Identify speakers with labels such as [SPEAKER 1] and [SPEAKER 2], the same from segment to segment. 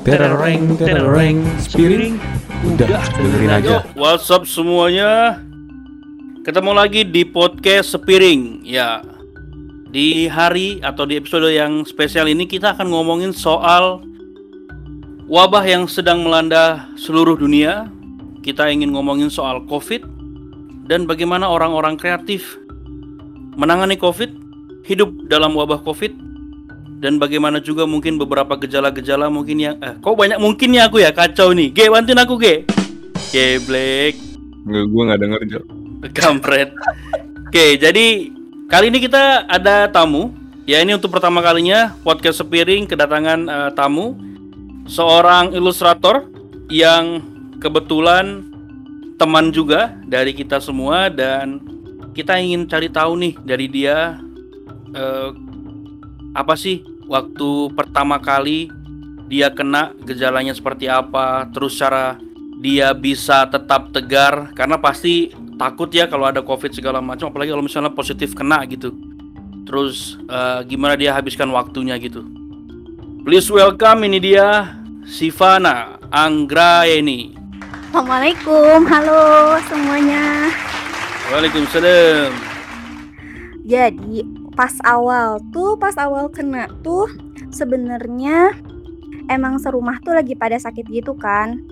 [SPEAKER 1] Tereng, tereng, spiring. Udah, dengerin aja.
[SPEAKER 2] What's up semuanya? Ketemu lagi di podcast Sepiring. Ya, di hari atau di episode yang spesial ini kita akan ngomongin soal wabah yang sedang melanda seluruh dunia. Kita ingin ngomongin soal COVID dan bagaimana orang-orang kreatif menangani COVID, hidup dalam wabah COVID, dan bagaimana juga mungkin beberapa gejala-gejala mungkin yang eh, kok banyak mungkinnya aku ya kacau nih. Ge, bantuin aku, Ge. Ge, Black.
[SPEAKER 1] Nggak, gue nggak denger Jo.
[SPEAKER 2] Kampret. Oke, jadi kali ini kita ada tamu. Ya ini untuk pertama kalinya podcast sepiring kedatangan eh, tamu seorang ilustrator yang kebetulan teman juga dari kita semua dan kita ingin cari tahu nih dari dia eh, apa sih waktu pertama kali dia kena gejalanya seperti apa, terus cara dia bisa tetap tegar? Karena pasti takut ya kalau ada covid segala macam apalagi kalau misalnya positif kena gitu. Terus eh, gimana dia habiskan waktunya gitu? Please welcome ini dia Sivana Anggraeni
[SPEAKER 3] Assalamualaikum, halo semuanya.
[SPEAKER 2] Waalaikumsalam.
[SPEAKER 3] Jadi pas awal tuh, pas awal kena tuh sebenarnya emang serumah tuh lagi pada sakit gitu kan.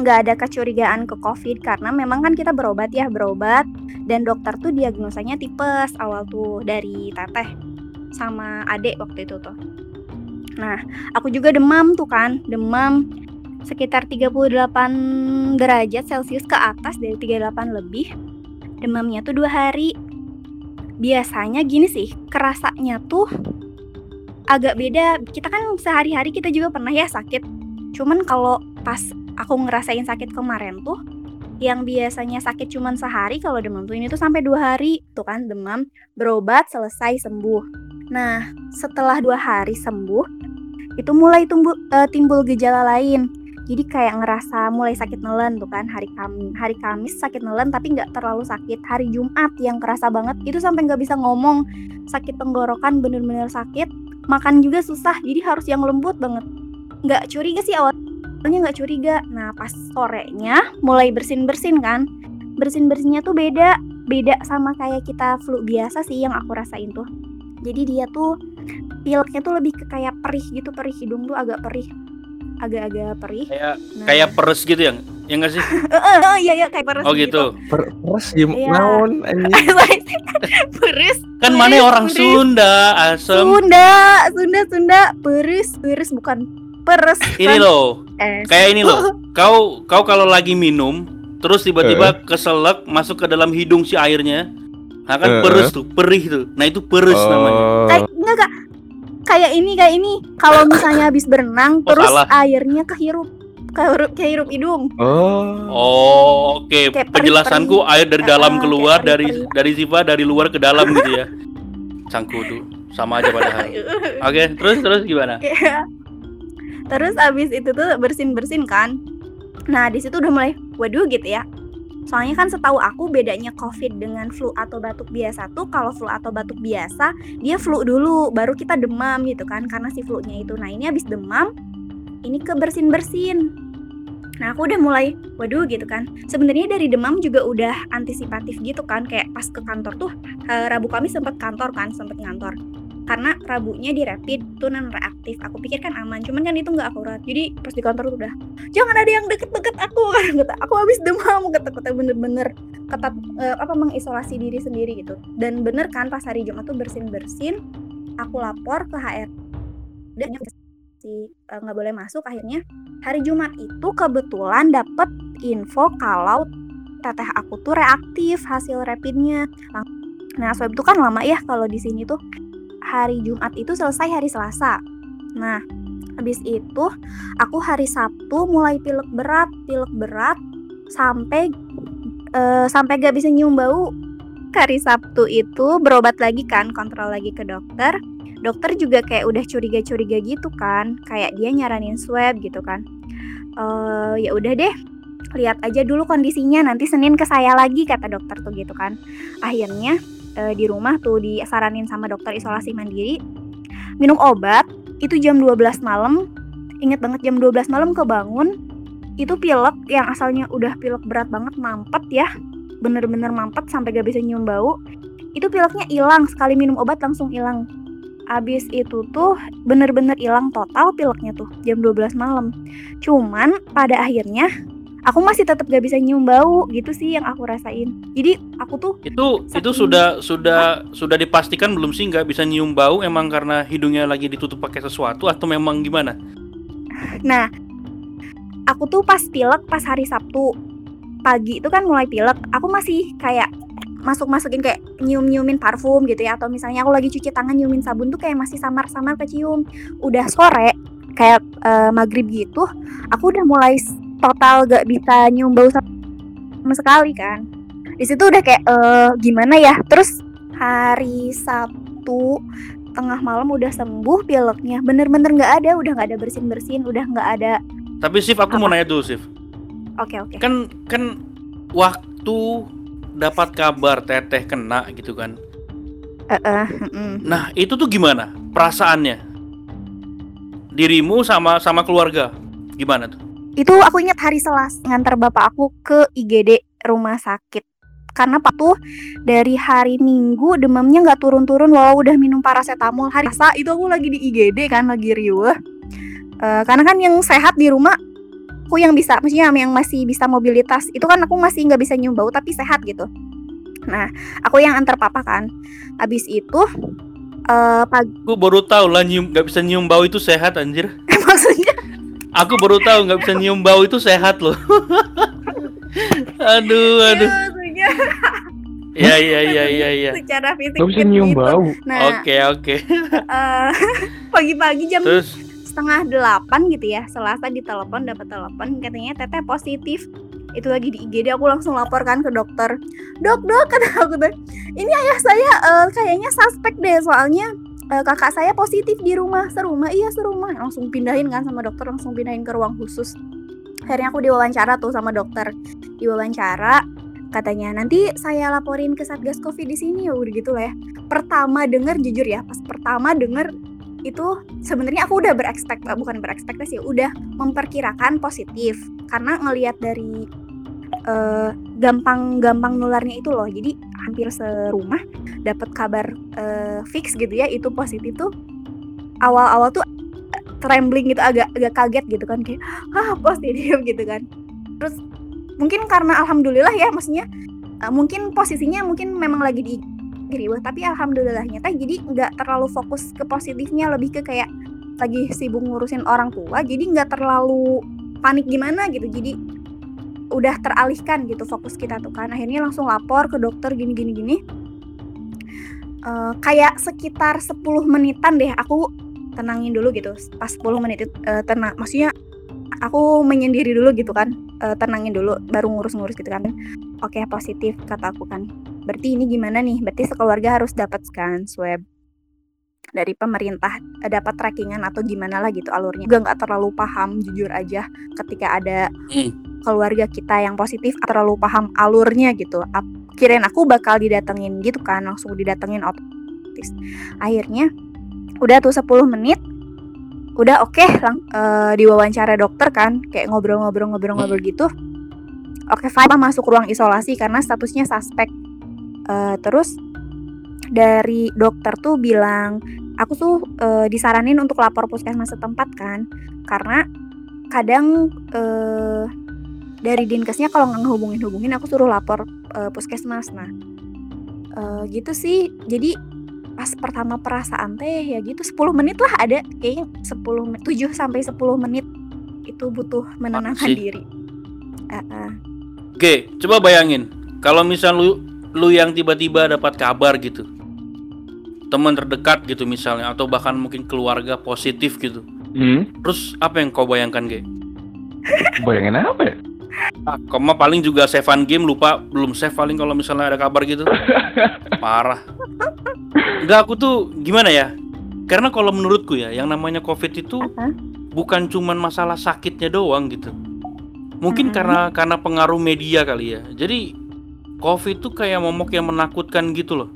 [SPEAKER 3] Nggak ada kecurigaan ke COVID karena memang kan kita berobat ya berobat dan dokter tuh diagnosanya tipes awal tuh dari teteh sama adek waktu itu tuh. Nah, aku juga demam tuh kan, demam sekitar 38 derajat Celcius ke atas dari 38 lebih. Demamnya tuh dua hari. Biasanya gini sih, kerasanya tuh agak beda. Kita kan sehari-hari kita juga pernah ya sakit. Cuman kalau pas aku ngerasain sakit kemarin tuh, yang biasanya sakit cuman sehari, kalau demam tuh ini tuh sampai dua hari. Tuh kan demam, berobat, selesai, sembuh. Nah, setelah dua hari sembuh, itu mulai tumbuh, eh, timbul gejala lain jadi kayak ngerasa mulai sakit nelen tuh kan hari Kamis hari Kamis sakit nelen tapi nggak terlalu sakit. Hari Jumat yang kerasa banget itu sampai nggak bisa ngomong. Sakit tenggorokan bener-bener sakit makan juga susah jadi harus yang lembut banget. Nggak curiga sih awalnya nggak curiga. Nah pas sorenya mulai bersin bersin kan bersin bersinnya tuh beda beda sama kayak kita flu biasa sih yang aku rasain tuh. Jadi dia tuh pileknya tuh lebih ke kayak perih gitu perih hidung tuh agak perih agak-agak perih.
[SPEAKER 2] kayak
[SPEAKER 3] Nah.
[SPEAKER 2] kayak peres gitu ya ya nggak sih
[SPEAKER 3] Oh iya iya kayak peres
[SPEAKER 2] oh gitu
[SPEAKER 1] Per Peres gimana?
[SPEAKER 3] Iya.
[SPEAKER 1] Naon
[SPEAKER 3] peres.
[SPEAKER 2] kan mana orang
[SPEAKER 3] peres.
[SPEAKER 2] Sunda asem
[SPEAKER 3] Sunda, Sunda, Sunda, peres, peres bukan peres.
[SPEAKER 2] ini
[SPEAKER 3] kan?
[SPEAKER 2] loh
[SPEAKER 3] Eh,
[SPEAKER 2] kayak ini loh kau kau kalau lagi minum terus tiba-tiba keselak masuk ke dalam hidung si airnya nah kan
[SPEAKER 1] Eh.
[SPEAKER 2] peres tuh perih tuh nah itu peres namanya
[SPEAKER 1] Oh,
[SPEAKER 3] kayak enggak Kak. Kayak ini kayak ini. Kalau misalnya habis berenang
[SPEAKER 2] Oh,
[SPEAKER 3] terus
[SPEAKER 2] salah.
[SPEAKER 3] airnya kehirup kehirup kehirup hidung.
[SPEAKER 1] oh,
[SPEAKER 2] oh oke
[SPEAKER 3] Kayak
[SPEAKER 2] penjelasanku
[SPEAKER 3] perih-perih.
[SPEAKER 2] air dari dalam keluar
[SPEAKER 3] kayak
[SPEAKER 2] dari
[SPEAKER 3] perih-perih.
[SPEAKER 2] dari Siva dari luar ke dalam gitu ya cangku tuh sama aja padahal oke terus terus gimana
[SPEAKER 3] Iya. Terus abis itu tuh bersin-bersin kan. Nah, di situ udah mulai waduh gitu ya. Soalnya kan setahu aku bedanya COVID dengan flu atau batuk biasa tuh kalau flu atau batuk biasa dia flu dulu baru kita demam gitu kan karena si flu-nya itu. Nah, ini abis demam ini ke bersin-bersin. Nah, aku udah mulai waduh gitu kan. Sebenarnya dari demam juga udah antisipatif gitu kan kayak pas ke kantor tuh eh, Rabu Kamis sempet kantor kan, sempet ngantor karena Rabunya di rapid tuh non reaktif. Aku pikir kan aman cuman kan itu nggak akurat. Jadi pas di kantor tuh udah jangan ada yang deket-deket aku. Kan kata aku habis demam kata kata bener-bener ketat eh, apa mengisolasi diri sendiri gitu. Dan bener kan pas hari Jumat tuh bersin bersin aku lapor ke HR dan si eh, nggak boleh masuk akhirnya hari Jumat itu kebetulan dapet info kalau teteh aku tuh reaktif hasil rapidnya. Nah swab itu kan lama ya kalau di sini tuh hari Jumat itu selesai hari Selasa. Nah, habis itu aku hari Sabtu mulai pilek berat, pilek berat sampai eh, sampai gak bisa nyium bau. Hari Sabtu itu berobat lagi kan, kontrol lagi ke dokter. Dokter juga kayak udah curiga-curiga gitu kan, kayak dia nyaranin swab gitu kan. Eh ya udah deh, lihat aja dulu kondisinya nanti Senin ke saya lagi kata dokter tuh gitu kan. Akhirnya eh, di rumah tuh disaranin sama dokter isolasi mandiri. Minum obat itu jam 12 malam. Inget banget jam 12 malam kebangun itu pilek yang asalnya udah pilek berat banget mampet ya. Bener-bener mampet sampai gak bisa nyium bau. Itu pileknya hilang sekali minum obat langsung hilang. Abis itu tuh bener-bener hilang total pileknya tuh jam 12 malam. Cuman pada akhirnya aku masih tetap gak bisa nyium bau gitu sih yang aku rasain jadi aku tuh
[SPEAKER 2] Itu itu sudah sudah sudah dipastikan belum sih nggak bisa nyium bau emang karena hidungnya lagi ditutup pakai sesuatu atau memang gimana?
[SPEAKER 3] Nah, aku tuh pas pilek pas hari Sabtu pagi itu kan mulai pilek. Aku masih kayak masuk-masukin kayak nyium-nyiumin parfum gitu ya atau misalnya aku lagi cuci tangan nyiumin sabun tuh kayak masih samar-samar kecium. Udah sore kayak eh, maghrib gitu, aku udah mulai total gak bisa nyium bau sama sekali kan. Di situ udah kayak eh, gimana ya? Terus hari Sabtu tengah malam udah sembuh pileknya bener-bener nggak ada udah nggak ada bersin bersin udah nggak ada
[SPEAKER 2] Tapi Sif aku mau
[SPEAKER 3] Apa?
[SPEAKER 2] nanya dulu Sif.
[SPEAKER 3] Oke oke.
[SPEAKER 2] Kan kan waktu dapat kabar teteh kena gitu kan.
[SPEAKER 3] Eh, eh, mm-mm.
[SPEAKER 2] Nah, itu tuh gimana perasaannya? Dirimu sama sama keluarga gimana tuh?
[SPEAKER 3] Itu aku ingat hari Selasa ngantar bapak aku ke IGD rumah sakit. Karena pak tuh dari hari Minggu demamnya nggak turun-turun walau udah minum paracetamol. Hari Selasa itu aku lagi di IGD kan lagi riuh. Eh, karena kan yang sehat di rumah aku yang bisa, maksudnya yang masih bisa mobilitas itu kan aku masih nggak bisa nyium bau tapi sehat gitu. Nah, aku yang antar papa kan. Habis itu eh pagi
[SPEAKER 2] Aku baru tahu lah nyium nggak bisa nyium bau itu sehat anjir.
[SPEAKER 3] maksudnya
[SPEAKER 2] Aku baru tahu nggak bisa nyium bau itu sehat loh. aduh, aduh.
[SPEAKER 3] Iya, maksudnya
[SPEAKER 2] Ya ya ya ya ya.
[SPEAKER 3] secara fisik
[SPEAKER 4] Gak bisa
[SPEAKER 3] gitu.
[SPEAKER 4] nyium bau.
[SPEAKER 3] Nah,
[SPEAKER 2] Oke oke.
[SPEAKER 3] eh, pagi-pagi jam
[SPEAKER 2] Terus
[SPEAKER 3] setengah delapan gitu ya Selasa ditelepon dapat telepon katanya teteh positif itu lagi di IGD aku langsung laporkan ke dokter dok dok kata aku tuh ini ayah saya eh, kayaknya suspek deh soalnya eh, kakak saya positif di rumah serumah. Iya serumah. Langsung pindahin kan sama dokter langsung pindahin ke ruang khusus. Akhirnya aku diwawancara tuh sama dokter. Diwawancara katanya nanti saya laporin ke satgas covid di sini. Ya udah gitu lah ya. Pertama denger jujur ya pas pertama denger itu sebenarnya aku udah berekspekt bukan berekspektasi udah memperkirakan positif. Karena ngelihat dari eh, gampang-gampang nularnya itu loh. Jadi hampir serumah dapat kabar eh, fix gitu ya itu positif tuh awal-awal tuh trembling gitu agak agak kaget gitu kan. Kayak ah positif gitu kan. Terus mungkin karena alhamdulillah ya maksudnya eh, mungkin posisinya mungkin memang lagi di riweh tapi alhamdulillahnya teh jadi nggak terlalu fokus ke positifnya lebih ke kayak lagi sibuk ngurusin orang tua jadi nggak terlalu panik gimana gitu. Jadi udah teralihkan gitu fokus kita tuh. Kan akhirnya langsung lapor ke dokter gini gini gini. Eh, kayak sekitar 10 menitan deh aku tenangin dulu gitu. Pas 10 menit itu eh, tenang maksudnya aku menyendiri dulu gitu kan. Eh, tenangin dulu baru ngurus-ngurus gitu kan. Oke positif kata aku kan. Berarti ini gimana nih? Berarti sekeluarga harus dapat kan swab dari pemerintah dapat trackingan atau gimana lah gitu alurnya. Gue nggak terlalu paham jujur aja ketika ada
[SPEAKER 2] Hmm.
[SPEAKER 3] Keluarga kita yang positif terlalu paham alurnya gitu. Kirain aku bakal didatengin gitu kan langsung didatengin otomatis. Akhirnya udah tuh 10 menit udah oke lang eh, diwawancara dokter kan kayak ngobrol-ngobrol-ngobrol-ngobrol gitu. Oke fine masuk ruang isolasi karena statusnya suspek. Eh, terus dari dokter tuh bilang aku tuh eh, disaranin untuk lapor puskesmas setempat kan karena kadang eh, dari dinkesnya kalau nggak ngehubungin hubungin aku suruh lapor eh, puskesmas nah eh, gitu sih jadi pas pertama perasaan teh ya gitu 10 menit lah ada kayaknya 10 menit 7 sampai 10 menit itu butuh menenangkan
[SPEAKER 2] sih.
[SPEAKER 3] diri Eh, eh.
[SPEAKER 2] Oke, coba bayangin kalau misal lu lu yang tiba-tiba dapat kabar gitu. Teman terdekat gitu misalnya atau bahkan mungkin keluarga positif gitu.
[SPEAKER 4] Hmm?
[SPEAKER 2] Terus apa yang kau bayangkan, Ge?
[SPEAKER 4] Bayangin apa ya?
[SPEAKER 2] Ah, kau mah paling juga savean game lupa belum save paling kalau misalnya ada kabar gitu. Parah. Enggak aku tuh gimana ya? Karena kalau menurutku ya yang namanya Covid itu
[SPEAKER 3] Apa?
[SPEAKER 2] bukan cuman masalah sakitnya doang gitu. Mungkin
[SPEAKER 3] Mhm.
[SPEAKER 2] karena karena pengaruh media kali ya. Jadi Covid tuh kayak momok yang menakutkan gitu loh.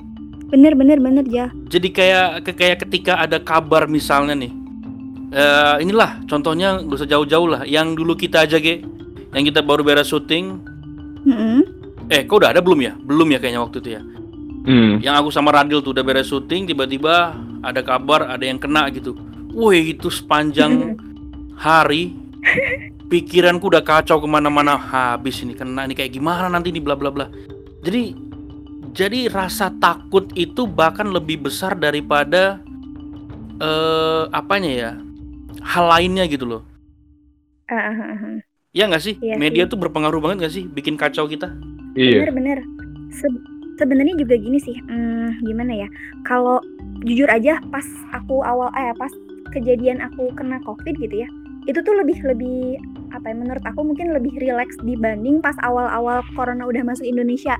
[SPEAKER 3] bener bener bener ya
[SPEAKER 2] Jadi kayak ke- kayak ketika ada kabar misalnya nih eh, inilah contohnya gak usah jauh-jauh lah. Yang dulu kita aja ge, yang kita baru beres syuting.
[SPEAKER 3] Mm-mm.
[SPEAKER 2] Eh, kau udah ada belum ya? Belum ya kayaknya waktu itu ya.
[SPEAKER 4] Hmm.
[SPEAKER 2] Yang aku sama Radil tuh udah beres syuting, tiba-tiba ada kabar ada yang kena gitu. Wih itu sepanjang hari pikiranku udah kacau ke mana-mana habis ini kena ini kayak gimana nanti ini bla bla bla. Jadi jadi rasa takut itu bahkan lebih besar daripada eh apanya ya hal lainnya gitu loh.
[SPEAKER 3] Ah, ah.
[SPEAKER 2] Ya nggak sih?
[SPEAKER 3] Iya
[SPEAKER 2] Media
[SPEAKER 3] sih.
[SPEAKER 2] tuh berpengaruh banget nggak sih bikin kacau kita?
[SPEAKER 4] Iya.
[SPEAKER 3] Bener-bener. Se- sebenarnya juga gini sih, hmm, gimana ya? Kalau jujur aja pas aku awal eh pas kejadian aku kena covid gitu ya, itu tuh lebih lebih apa ya? Menurut aku mungkin lebih rileks dibanding pas awal-awal corona udah masuk Indonesia.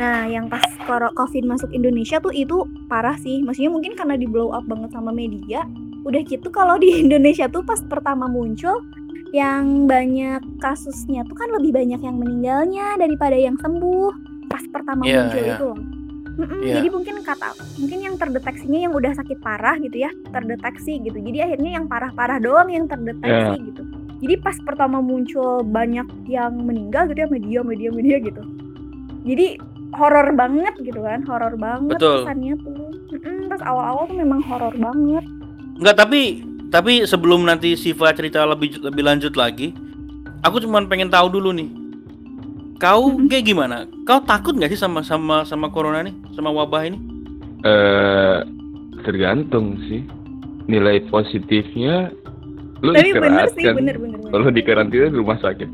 [SPEAKER 3] Nah, yang pas covid masuk Indonesia tuh itu parah sih. Maksudnya mungkin karena di blow up banget sama media. Udah gitu kalau di Indonesia tuh pas pertama muncul yang banyak kasusnya tuh kan lebih banyak yang meninggalnya daripada yang sembuh pas pertama
[SPEAKER 2] Iya,
[SPEAKER 3] muncul
[SPEAKER 2] iya.
[SPEAKER 3] itu. Mm-mm,
[SPEAKER 2] Iya.
[SPEAKER 3] Jadi mungkin kata mungkin yang terdeteksinya yang udah sakit parah gitu ya terdeteksi gitu. Jadi akhirnya yang parah-parah doang yang terdeteksi
[SPEAKER 2] Iya.
[SPEAKER 3] gitu. Jadi pas pertama muncul banyak yang meninggal gitu ya media media media gitu. Jadi horor banget gitu kan, horor banget
[SPEAKER 2] Betul.
[SPEAKER 3] kesannya tuh. Mm-mm, pas awal-awal tuh memang horor banget.
[SPEAKER 2] Enggak, tapi tapi sebelum nanti Siva cerita lebih lebih lanjut lagi, aku cuma pengen tahu dulu nih. Kau
[SPEAKER 3] Mhm.
[SPEAKER 2] kayak gimana? Kau takut nggak sih sama sama sama corona nih, sama wabah ini?
[SPEAKER 4] Eh, tergantung sih. Nilai positifnya lu
[SPEAKER 3] Tapi bener sih, bener bener. bener.
[SPEAKER 4] Kalau di karantina di rumah sakit.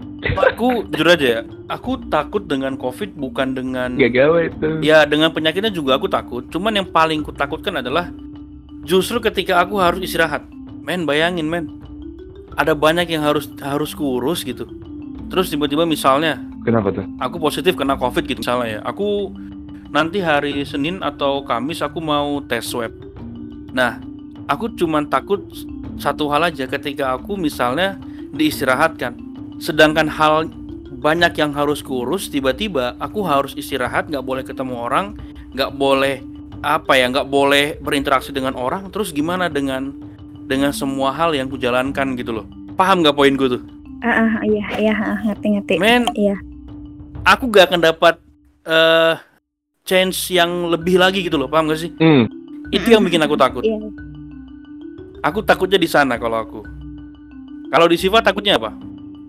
[SPEAKER 2] Aku jujur aja ya, aku takut dengan COVID bukan dengan
[SPEAKER 4] Gak gawe itu.
[SPEAKER 2] ya dengan penyakitnya juga aku takut. Cuman yang paling kutakutkan adalah justru ketika aku harus istirahat. Men, bayangin men. Ada banyak yang harus harus kurus gitu. Terus tiba-tiba misalnya
[SPEAKER 4] Kenapa tuh?
[SPEAKER 2] aku positif kena covid gitu misalnya ya aku nanti hari Senin atau Kamis aku mau tes swab nah aku cuman takut satu hal aja ketika aku misalnya diistirahatkan sedangkan hal banyak yang harus kurus tiba-tiba aku harus istirahat nggak boleh ketemu orang nggak boleh apa ya nggak boleh berinteraksi dengan orang terus gimana dengan dengan semua hal yang kujalankan gitu loh paham nggak poin gue tuh
[SPEAKER 3] Ah, ah, iya iya ah, ngerti ngerti.
[SPEAKER 2] Men,
[SPEAKER 3] Iya.
[SPEAKER 2] aku gak akan dapat eh chance yang lebih lagi gitu loh, paham gak sih?
[SPEAKER 4] Hmm.
[SPEAKER 2] Itu yang bikin aku takut.
[SPEAKER 3] Iya.
[SPEAKER 2] Aku takutnya di sana kalau aku. Kalau di Siva takutnya apa?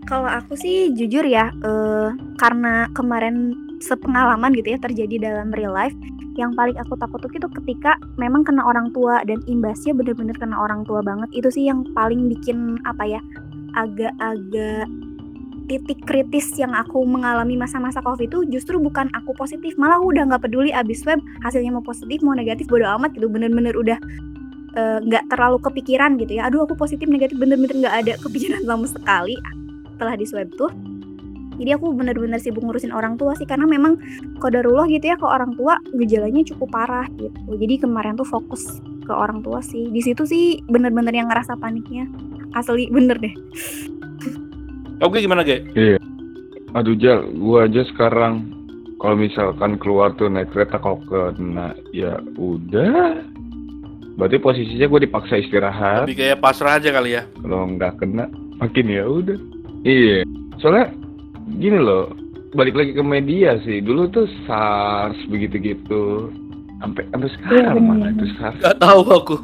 [SPEAKER 3] Kalau aku sih jujur ya, eh, karena kemarin sepengalaman gitu ya terjadi dalam real life, yang paling aku takut tuh itu ketika memang kena orang tua dan imbasnya bener-bener kena orang tua banget. Itu sih yang paling bikin apa ya, agak-agak titik kritis yang aku mengalami masa-masa covid itu justru bukan aku positif malah udah nggak peduli abis swab hasilnya mau positif mau negatif bodo amat gitu bener-bener udah eh, nggak terlalu kepikiran gitu ya aduh aku positif negatif bener-bener nggak ada kepikiran sama sekali setelah di swab tuh jadi aku bener-bener sibuk ngurusin orang tua sih karena memang kodarullah gitu ya ke orang tua gejalanya cukup parah gitu jadi kemarin tuh fokus ke orang tua sih di situ sih bener-bener yang ngerasa paniknya asli bener deh
[SPEAKER 2] Oke gimana, Ge?
[SPEAKER 4] Aduh Jal, gua aja sekarang kalau misalkan keluar tuh naik kereta kalau kena ya udah. Berarti posisinya gue dipaksa istirahat.
[SPEAKER 2] Lebih kayak pasrah aja kali ya.
[SPEAKER 4] Kalau nggak kena, makin ya udah. Iya. Soalnya gini loh, balik lagi ke media sih. Dulu tuh SARS begitu-gitu. Sampai sampai sekarang
[SPEAKER 3] bener,
[SPEAKER 4] mana itu SARS.
[SPEAKER 2] Gak tahu aku.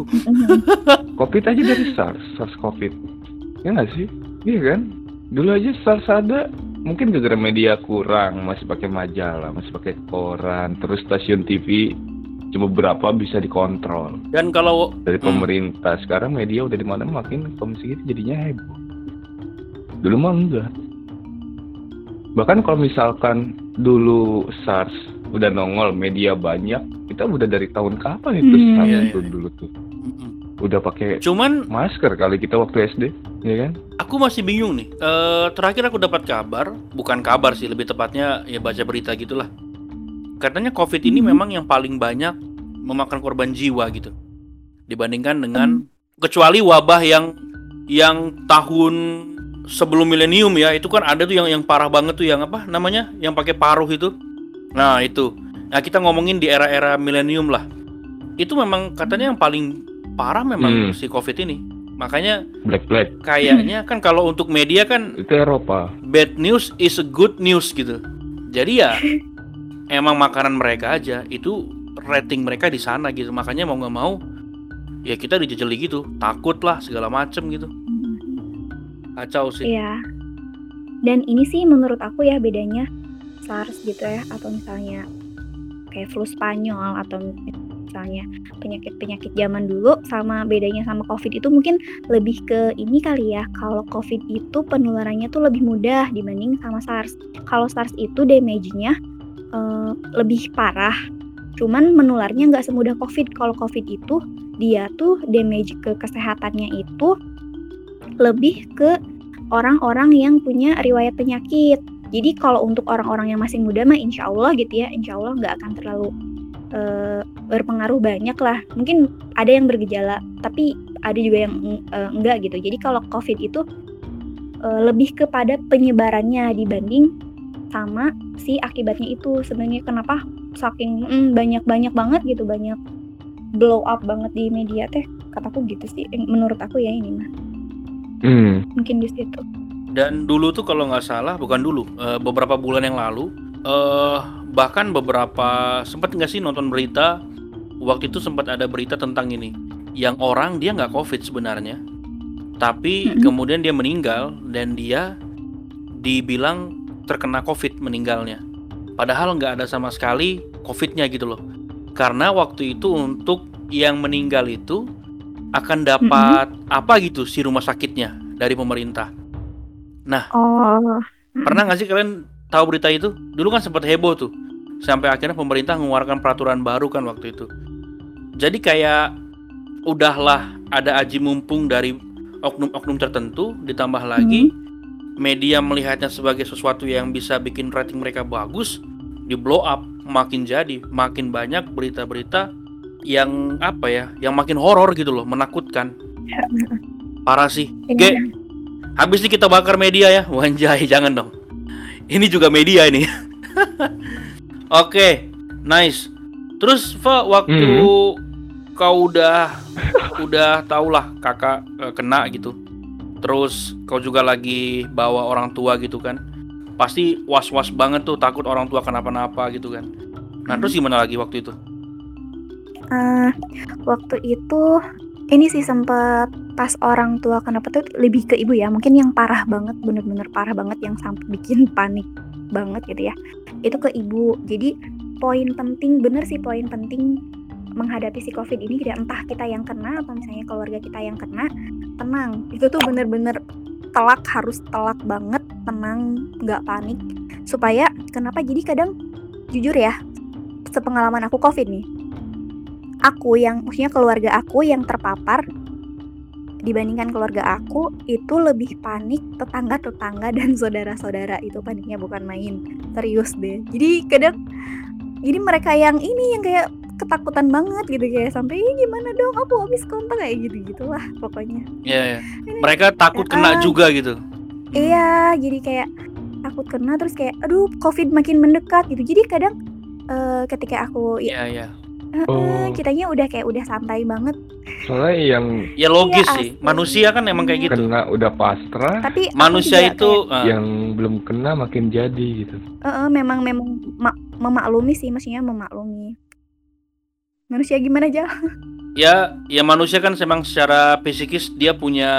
[SPEAKER 4] Covid aja dari SARS, SARS Covid. Ya nggak sih? Iya kan? Dulu aja SARS ada, mungkin gara-gara media kurang, masih pakai majalah, masih pakai koran, terus stasiun TV cuma berapa bisa dikontrol
[SPEAKER 2] Dan kalau
[SPEAKER 4] dari
[SPEAKER 2] Hmm.
[SPEAKER 4] pemerintah. Sekarang media udah di mana makin komisi gitu jadinya heboh. Dulu mah enggak. Bahkan kalau misalkan dulu SARS udah nongol media banyak, kita udah dari tahun kapan itu
[SPEAKER 3] Hmm.
[SPEAKER 4] SARS
[SPEAKER 2] Iya,
[SPEAKER 4] itu
[SPEAKER 2] iya.
[SPEAKER 4] dulu tuh? Udah pakai
[SPEAKER 2] cuman
[SPEAKER 4] masker kali kita waktu SD, ya kan?
[SPEAKER 2] aku masih bingung nih. Eh terakhir aku dapat kabar, bukan kabar sih, lebih tepatnya ya baca berita gitulah. Katanya COVID ini
[SPEAKER 3] Mhm.
[SPEAKER 2] memang yang paling banyak memakan korban jiwa gitu. Dibandingkan dengan kecuali wabah yang yang tahun sebelum milenium ya, itu kan ada tuh yang yang parah banget tuh yang apa namanya? Yang pakai paruh itu. Nah, itu. Nah, kita ngomongin di era-era milenium lah. Itu memang katanya yang paling parah memang
[SPEAKER 4] Hmm.
[SPEAKER 2] si COVID ini. Makanya
[SPEAKER 4] Black Black
[SPEAKER 2] kayaknya kan kalau untuk media kan
[SPEAKER 4] itu Eropa.
[SPEAKER 2] bad news is a good news gitu. Jadi ya emang makanan mereka aja itu rating mereka di sana gitu. Makanya mau nggak mau ya kita dijejeli gitu, takut lah segala macem gitu. Kacau sih.
[SPEAKER 3] Iya. Dan ini sih menurut aku ya bedanya SARS gitu ya atau misalnya kayak flu Spanyol atau misalnya penyakit-penyakit zaman dulu sama bedanya sama COVID itu mungkin lebih ke ini kali ya. Kalau COVID itu penularannya tuh lebih mudah dibanding sama SARS. Kalau SARS itu damage-nya eh, lebih parah. Cuman menularnya nggak semudah COVID. Kalau COVID itu dia tuh damage ke kesehatannya itu lebih ke orang-orang yang punya riwayat penyakit. Jadi kalau untuk orang-orang yang masih muda mah insya Allah gitu ya, insya Allah nggak akan terlalu eh, berpengaruh banyak lah. Mungkin ada yang bergejala, tapi ada juga yang eh, enggak gitu. Jadi kalau COVID itu eh, lebih kepada penyebarannya dibanding sama si akibatnya itu. Sebenarnya kenapa saking mm, banyak-banyak banget gitu, banyak blow up banget di media teh. Kataku gitu sih, menurut aku ya ini mah
[SPEAKER 4] Hmm.
[SPEAKER 3] mungkin di situ.
[SPEAKER 2] Dan dulu tuh kalau nggak salah, bukan dulu, eh, beberapa bulan yang lalu, eh bahkan beberapa sempat nggak sih nonton berita? Waktu itu sempat ada berita tentang ini, yang orang dia nggak covid sebenarnya, tapi
[SPEAKER 3] Mm-mm.
[SPEAKER 2] kemudian dia meninggal dan dia dibilang terkena covid meninggalnya. Padahal nggak ada sama sekali covidnya gitu loh. Karena waktu itu untuk yang meninggal itu akan dapat apa gitu si rumah sakitnya dari pemerintah.
[SPEAKER 3] Oh,
[SPEAKER 2] Pernah nggak sih kalian tahu berita itu? Dulu kan sempat heboh tuh. Sampai akhirnya pemerintah mengeluarkan peraturan baru kan waktu itu. Jadi kayak udahlah ada aji mumpung dari oknum-oknum tertentu ditambah lagi media melihatnya sebagai sesuatu yang bisa bikin rating mereka bagus di blow up makin jadi makin banyak berita-berita yang apa ya yang makin horor gitu loh menakutkan parah sih
[SPEAKER 3] ini
[SPEAKER 2] Ge, Habis ini kita bakar media ya. Wanjay, jangan dong. Ini juga media ini. Oke, nice. Terus Fa, waktu kau udah udah tau lah kakak eh, kena gitu. Terus kau juga lagi bawa orang tua gitu kan. Pasti was-was banget tuh takut orang tua kenapa-napa gitu kan. Nah, terus gimana lagi waktu itu?
[SPEAKER 3] Eh, waktu itu ini sih sempat pas orang tua kenapa tuh lebih ke ibu ya. Mungkin yang parah banget bener-bener parah banget yang sampai bikin panik banget gitu ya. Itu ke ibu. Jadi poin penting bener sih poin penting menghadapi si covid ini. Tidak entah kita yang kena atau misalnya keluarga kita yang kena tenang. Itu tuh bener-bener telak harus telak banget tenang nggak panik. Supaya kenapa? Jadi kadang jujur ya sepengalaman aku covid nih aku yang maksudnya keluarga aku yang terpapar dibandingkan keluarga aku itu lebih panik tetangga-tetangga dan saudara-saudara. Itu paniknya bukan main. Serius deh. Jadi kadang jadi mereka yang ini yang kayak ketakutan banget gitu kayak sampai "Ih, gimana dong? Aku habis kontak. Kayak gitu gitulah pokoknya.
[SPEAKER 2] Ya, ya. mereka takut kena
[SPEAKER 3] Ah.
[SPEAKER 2] juga gitu.
[SPEAKER 3] iya jadi kayak takut kena terus kayak aduh covid makin mendekat. Gitu. Jadi kadang eh, ketika aku ya
[SPEAKER 2] Iya, iya.
[SPEAKER 3] eh, eh,
[SPEAKER 4] Oh.
[SPEAKER 3] kitanya udah kayak udah santai banget
[SPEAKER 4] Soalnya yang
[SPEAKER 2] Ya logis
[SPEAKER 3] Iya,
[SPEAKER 2] sih.
[SPEAKER 3] asli.
[SPEAKER 2] Manusia kan emang kayak gitu.
[SPEAKER 4] kena udah pasrah,
[SPEAKER 3] tapi
[SPEAKER 2] Manusia itu
[SPEAKER 3] kayak,
[SPEAKER 2] ah,
[SPEAKER 4] yang belum kena makin jadi gitu.
[SPEAKER 3] eh, eh, memang memang ma- memaklumi sih maksudnya memaklumi manusia gimana aja
[SPEAKER 2] ya ya manusia kan memang secara psikis dia punya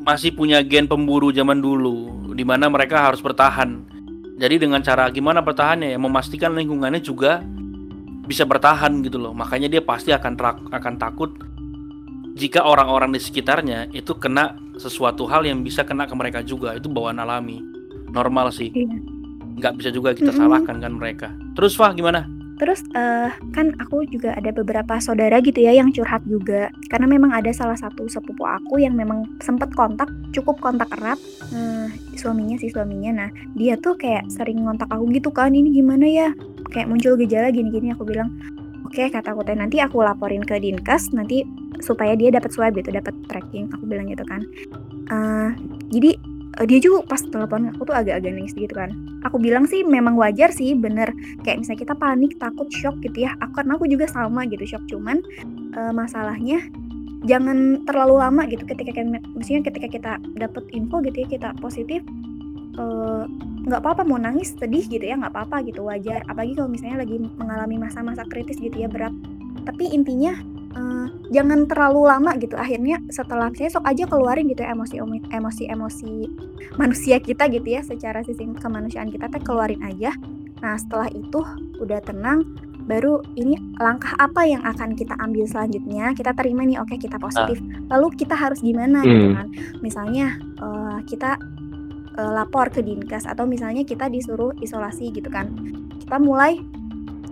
[SPEAKER 2] masih punya gen pemburu zaman dulu di mana mereka harus bertahan. Jadi dengan cara gimana bertahannya ya memastikan lingkungannya juga bisa bertahan gitu loh. Makanya dia pasti akan terak- akan takut jika orang-orang di sekitarnya itu kena sesuatu hal yang bisa kena ke mereka juga. Itu bawaan alami. Normal sih.
[SPEAKER 3] Iya.
[SPEAKER 2] Nggak bisa juga kita
[SPEAKER 3] Mm-mm.
[SPEAKER 2] salahkan kan mereka. Terus Fah gimana?
[SPEAKER 3] Terus eh kan aku juga ada beberapa saudara gitu ya yang curhat juga. Karena memang ada salah satu sepupu aku yang memang sempat kontak cukup kontak erat eh, suaminya sih suaminya. Nah dia tuh kayak sering ngontak aku gitu kan ini gimana ya? Kayak muncul gejala gini-gini aku bilang oke kata aku teh nanti aku laporin ke dinkes nanti supaya dia dapat swab gitu dapat tracking. Aku bilang gitu kan. Eh, jadi eh, dia juga pas telepon aku tuh agak-agak nangis gitu kan. Aku bilang sih memang wajar sih bener. Kayak misalnya kita panik takut shock gitu ya. Aku karena aku juga sama gitu shock. Cuman eh, masalahnya jangan terlalu lama gitu ketika kita ketika kita dapat info gitu ya kita positif eh, nggak apa-apa mau nangis sedih gitu ya nggak apa-apa gitu wajar. Apalagi kalau misalnya lagi mengalami masa-masa kritis gitu ya berat. Tapi intinya eh, jangan terlalu lama gitu. Akhirnya setelah saya sok aja keluarin gitu ya emosi emosi emosi manusia kita gitu ya. Secara sisi kemanusiaan kita teh keluarin aja. Nah setelah itu udah tenang baru ini langkah apa yang akan kita ambil selanjutnya? Kita terima nih oke kita positif. Lalu kita harus gimana gitu
[SPEAKER 4] Hmm.
[SPEAKER 3] kan? Misalnya eh, kita eh, lapor ke dinkes atau misalnya kita disuruh isolasi gitu kan. Kita mulai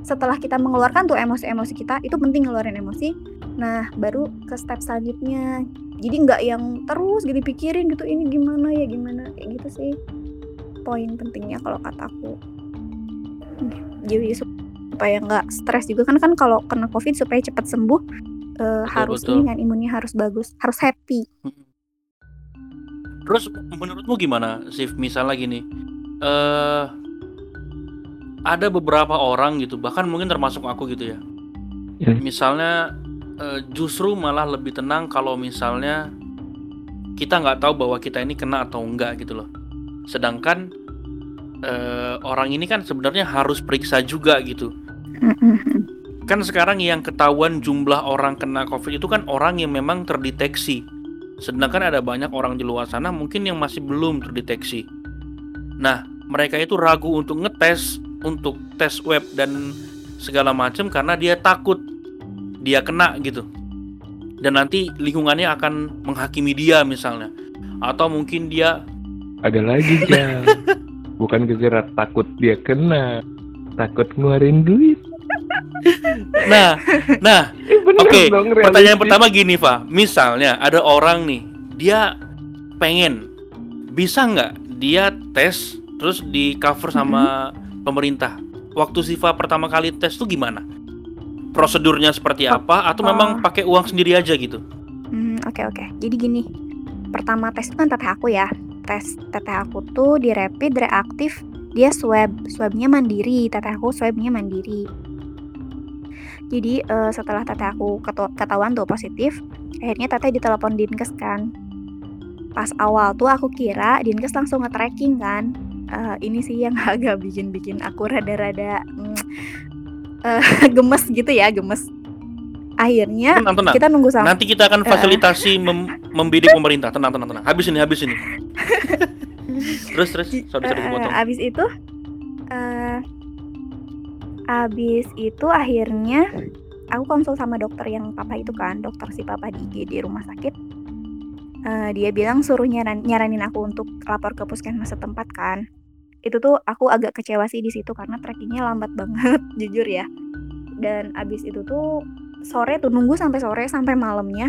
[SPEAKER 3] setelah kita mengeluarkan tuh emosi-emosi kita itu penting ngeluarin emosi nah baru ke step selanjutnya jadi nggak yang terus gitu pikirin gitu ini gimana ya gimana kayak gitu sih poin pentingnya kalau kataku jadi supaya nggak stres juga kan kan kalau kena covid supaya cepat sembuh eh, harus
[SPEAKER 2] betul.
[SPEAKER 3] ini kan imunnya harus bagus harus happy
[SPEAKER 2] Terus menurutmu gimana, Sif? Misalnya gini, eh ada beberapa orang gitu, bahkan mungkin termasuk aku gitu ya.
[SPEAKER 4] Ya.
[SPEAKER 2] Misalnya eh, justru malah lebih tenang kalau misalnya kita nggak tahu bahwa kita ini kena atau enggak gitu loh. Sedangkan eh, orang ini kan sebenarnya harus periksa juga gitu. Kan sekarang yang ketahuan jumlah orang kena COVID itu kan orang yang memang terdeteksi. Sedangkan ada banyak orang di luar sana mungkin yang masih belum terdeteksi. Nah, mereka itu ragu untuk ngetes, untuk tes web dan segala macam karena dia takut dia kena gitu. Dan nanti lingkungannya akan menghakimi dia misalnya. Atau mungkin dia
[SPEAKER 4] Ada lagi Jal. Bukan kejerat takut dia kena, takut ngeluarin duit.
[SPEAKER 2] Nah, nah
[SPEAKER 4] Eh
[SPEAKER 2] Oke,
[SPEAKER 4] dong
[SPEAKER 2] pertanyaan pertama gini, Pak. Misalnya ada orang nih, dia pengen bisa nggak dia tes terus di cover sama pemerintah. Waktu Siva pertama kali tes tuh gimana? Prosedurnya seperti apa? Atau memang
[SPEAKER 3] Oh.
[SPEAKER 2] pakai uang sendiri aja gitu?
[SPEAKER 3] Hmm, oke oke. Jadi gini, pertama tes itu kan teteh aku ya. Tes teteh aku tuh di rapid reaktif, dia swab, swabnya mandiri. Teteh aku swabnya mandiri. Jadi eh, setelah teteh aku ketahuan tuh positif, akhirnya teteh ditelepon dinkes kan. Pas awal tuh aku kira dinkes langsung nge-tracking kan. Eh, ini sih yang agak bikin-bikin aku rada-rada mm, eh, gemes gitu ya, gemes. Akhirnya
[SPEAKER 2] Tenang, tenang.
[SPEAKER 3] kita nunggu sampai
[SPEAKER 2] Nanti kita akan fasilitasi mem- membidik pemerintah. Tenang, tenang, tenang. Habis ini, habis ini. terus, terus. Sorry, sorry,
[SPEAKER 3] Eh,
[SPEAKER 2] dipotong.
[SPEAKER 3] abis itu eh abis itu akhirnya aku konsul sama dokter yang papa itu kan dokter si papa di IGD rumah sakit Eh, dia bilang suruh nyaran, nyaranin aku untuk lapor ke puskesmas setempat kan itu tuh aku agak kecewa sih di situ karena trackingnya lambat banget jujur ya. Dan abis itu tuh sore tuh nunggu sampai sore sampai malamnya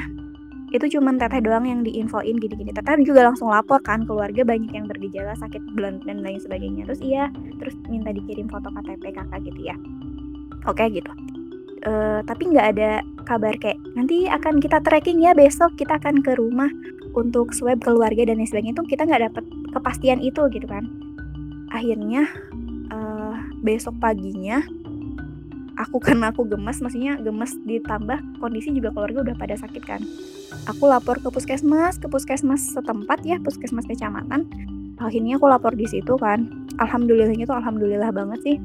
[SPEAKER 3] itu cuman teteh doang yang diinfoin gini-gini. Teteh juga langsung lapor kan keluarga banyak yang bergejala sakit bulan dan lain sebagainya. Terus iya terus minta dikirim foto KTP kakak gitu ya. Oke gitu. Eh, tapi nggak ada kabar kayak nanti akan kita tracking ya besok kita akan ke rumah untuk swab keluarga dan lain sebagainya. Itu kita nggak dapet kepastian itu gitu kan akhirnya eh, besok paginya aku karena aku gemes maksudnya gemes ditambah kondisi juga keluarga udah pada sakit kan. Aku lapor ke puskesmas ke puskesmas setempat ya puskesmas kecamatan. Akhirnya aku lapor di situ kan. Alhamdulillahnya tuh alhamdulillah banget sih.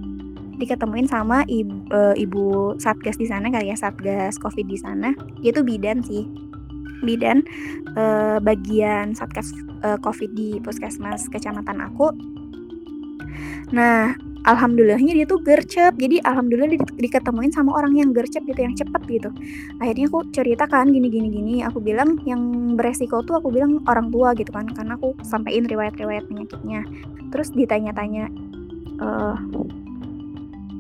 [SPEAKER 3] Diketemuin sama ibu, ibu satgas di sana kali ya satgas covid di sana. Dia tuh bidan sih. Bidan eh, bagian satgas eh, covid di puskesmas kecamatan aku nah alhamdulillahnya dia tuh gercep. Jadi alhamdulillah di- diketemuin sama orang yang gercep gitu yang cepet gitu. Akhirnya aku cerita kan gini gini gini. Aku bilang yang beresiko tuh aku bilang orang tua gitu kan karena aku sampein riwayat-riwayat penyakitnya. Terus ditanya-tanya eh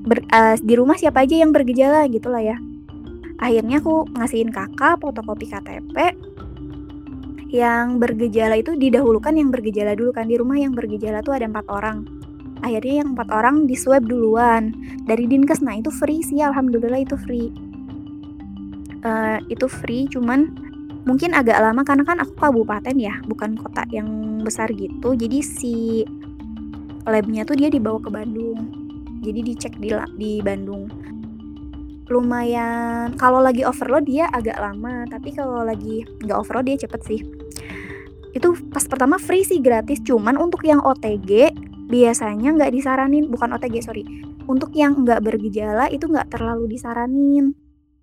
[SPEAKER 3] ber- eh, di rumah siapa aja yang bergejala? Gitu lah ya. Akhirnya aku ngasihin kakak fotokopi KTP yang bergejala itu didahulukan yang bergejala dulu kan. Di rumah yang bergejala tuh ada empat orang akhirnya yang empat orang di swab duluan. Dari dinkes nah itu free sih alhamdulillah itu free. Eh, itu free cuman mungkin agak lama karena kan aku kabupaten ya bukan kota yang besar gitu. Jadi si labnya tuh dia dibawa ke Bandung. Jadi dicek di di Bandung. Lumayan kalau lagi overload dia agak lama tapi kalau lagi nggak overload dia cepet sih. Itu pas pertama free sih gratis cuman untuk yang OTG biasanya nggak disaranin bukan OTG sorry untuk yang nggak bergejala itu nggak terlalu disaranin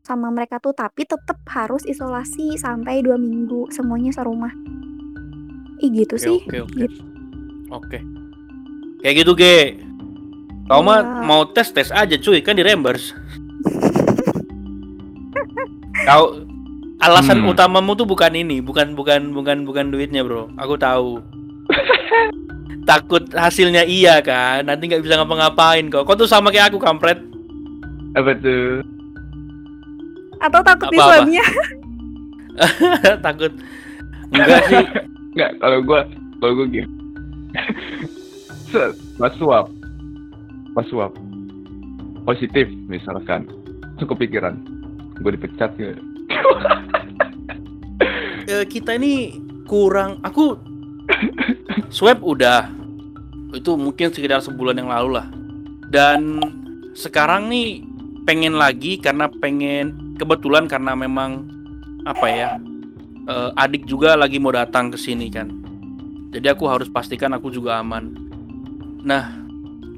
[SPEAKER 3] sama mereka tuh tapi tetap harus isolasi sampai dua minggu semuanya serumah ih gitu
[SPEAKER 2] Oke,
[SPEAKER 3] sih
[SPEAKER 2] oke, oke.
[SPEAKER 3] Gitu.
[SPEAKER 2] Oke. Kayak gitu, Ge. Kau mah
[SPEAKER 3] Iya.
[SPEAKER 2] mau tes tes aja cuy, kan di reimburse. Kau alasan
[SPEAKER 4] Hmm.
[SPEAKER 2] utamamu tuh bukan ini, bukan bukan bukan bukan duitnya, Bro. Aku tahu. Takut hasilnya iya kan, nanti nggak bisa ngapa-ngapain kok. Kau tuh sama kayak aku, kampret.
[SPEAKER 4] Apa tuh?
[SPEAKER 3] atau takut di
[SPEAKER 2] Apa-apa?
[SPEAKER 3] swabnya
[SPEAKER 2] Takut. Enggak sih.
[SPEAKER 4] Enggak, kalau gua kalau gua gini. Set, pas swab. Pas swab. Positif misalkan. Cukup pikiran. Gua dipecat ya.
[SPEAKER 2] Eh, kita ini kurang aku swab udah. Itu mungkin sekitar sebulan yang lalu lah. Dan sekarang nih pengen lagi karena pengen kebetulan karena memang apa ya eh, adik juga lagi mau datang ke sini kan. Jadi aku harus pastikan aku juga aman. Nah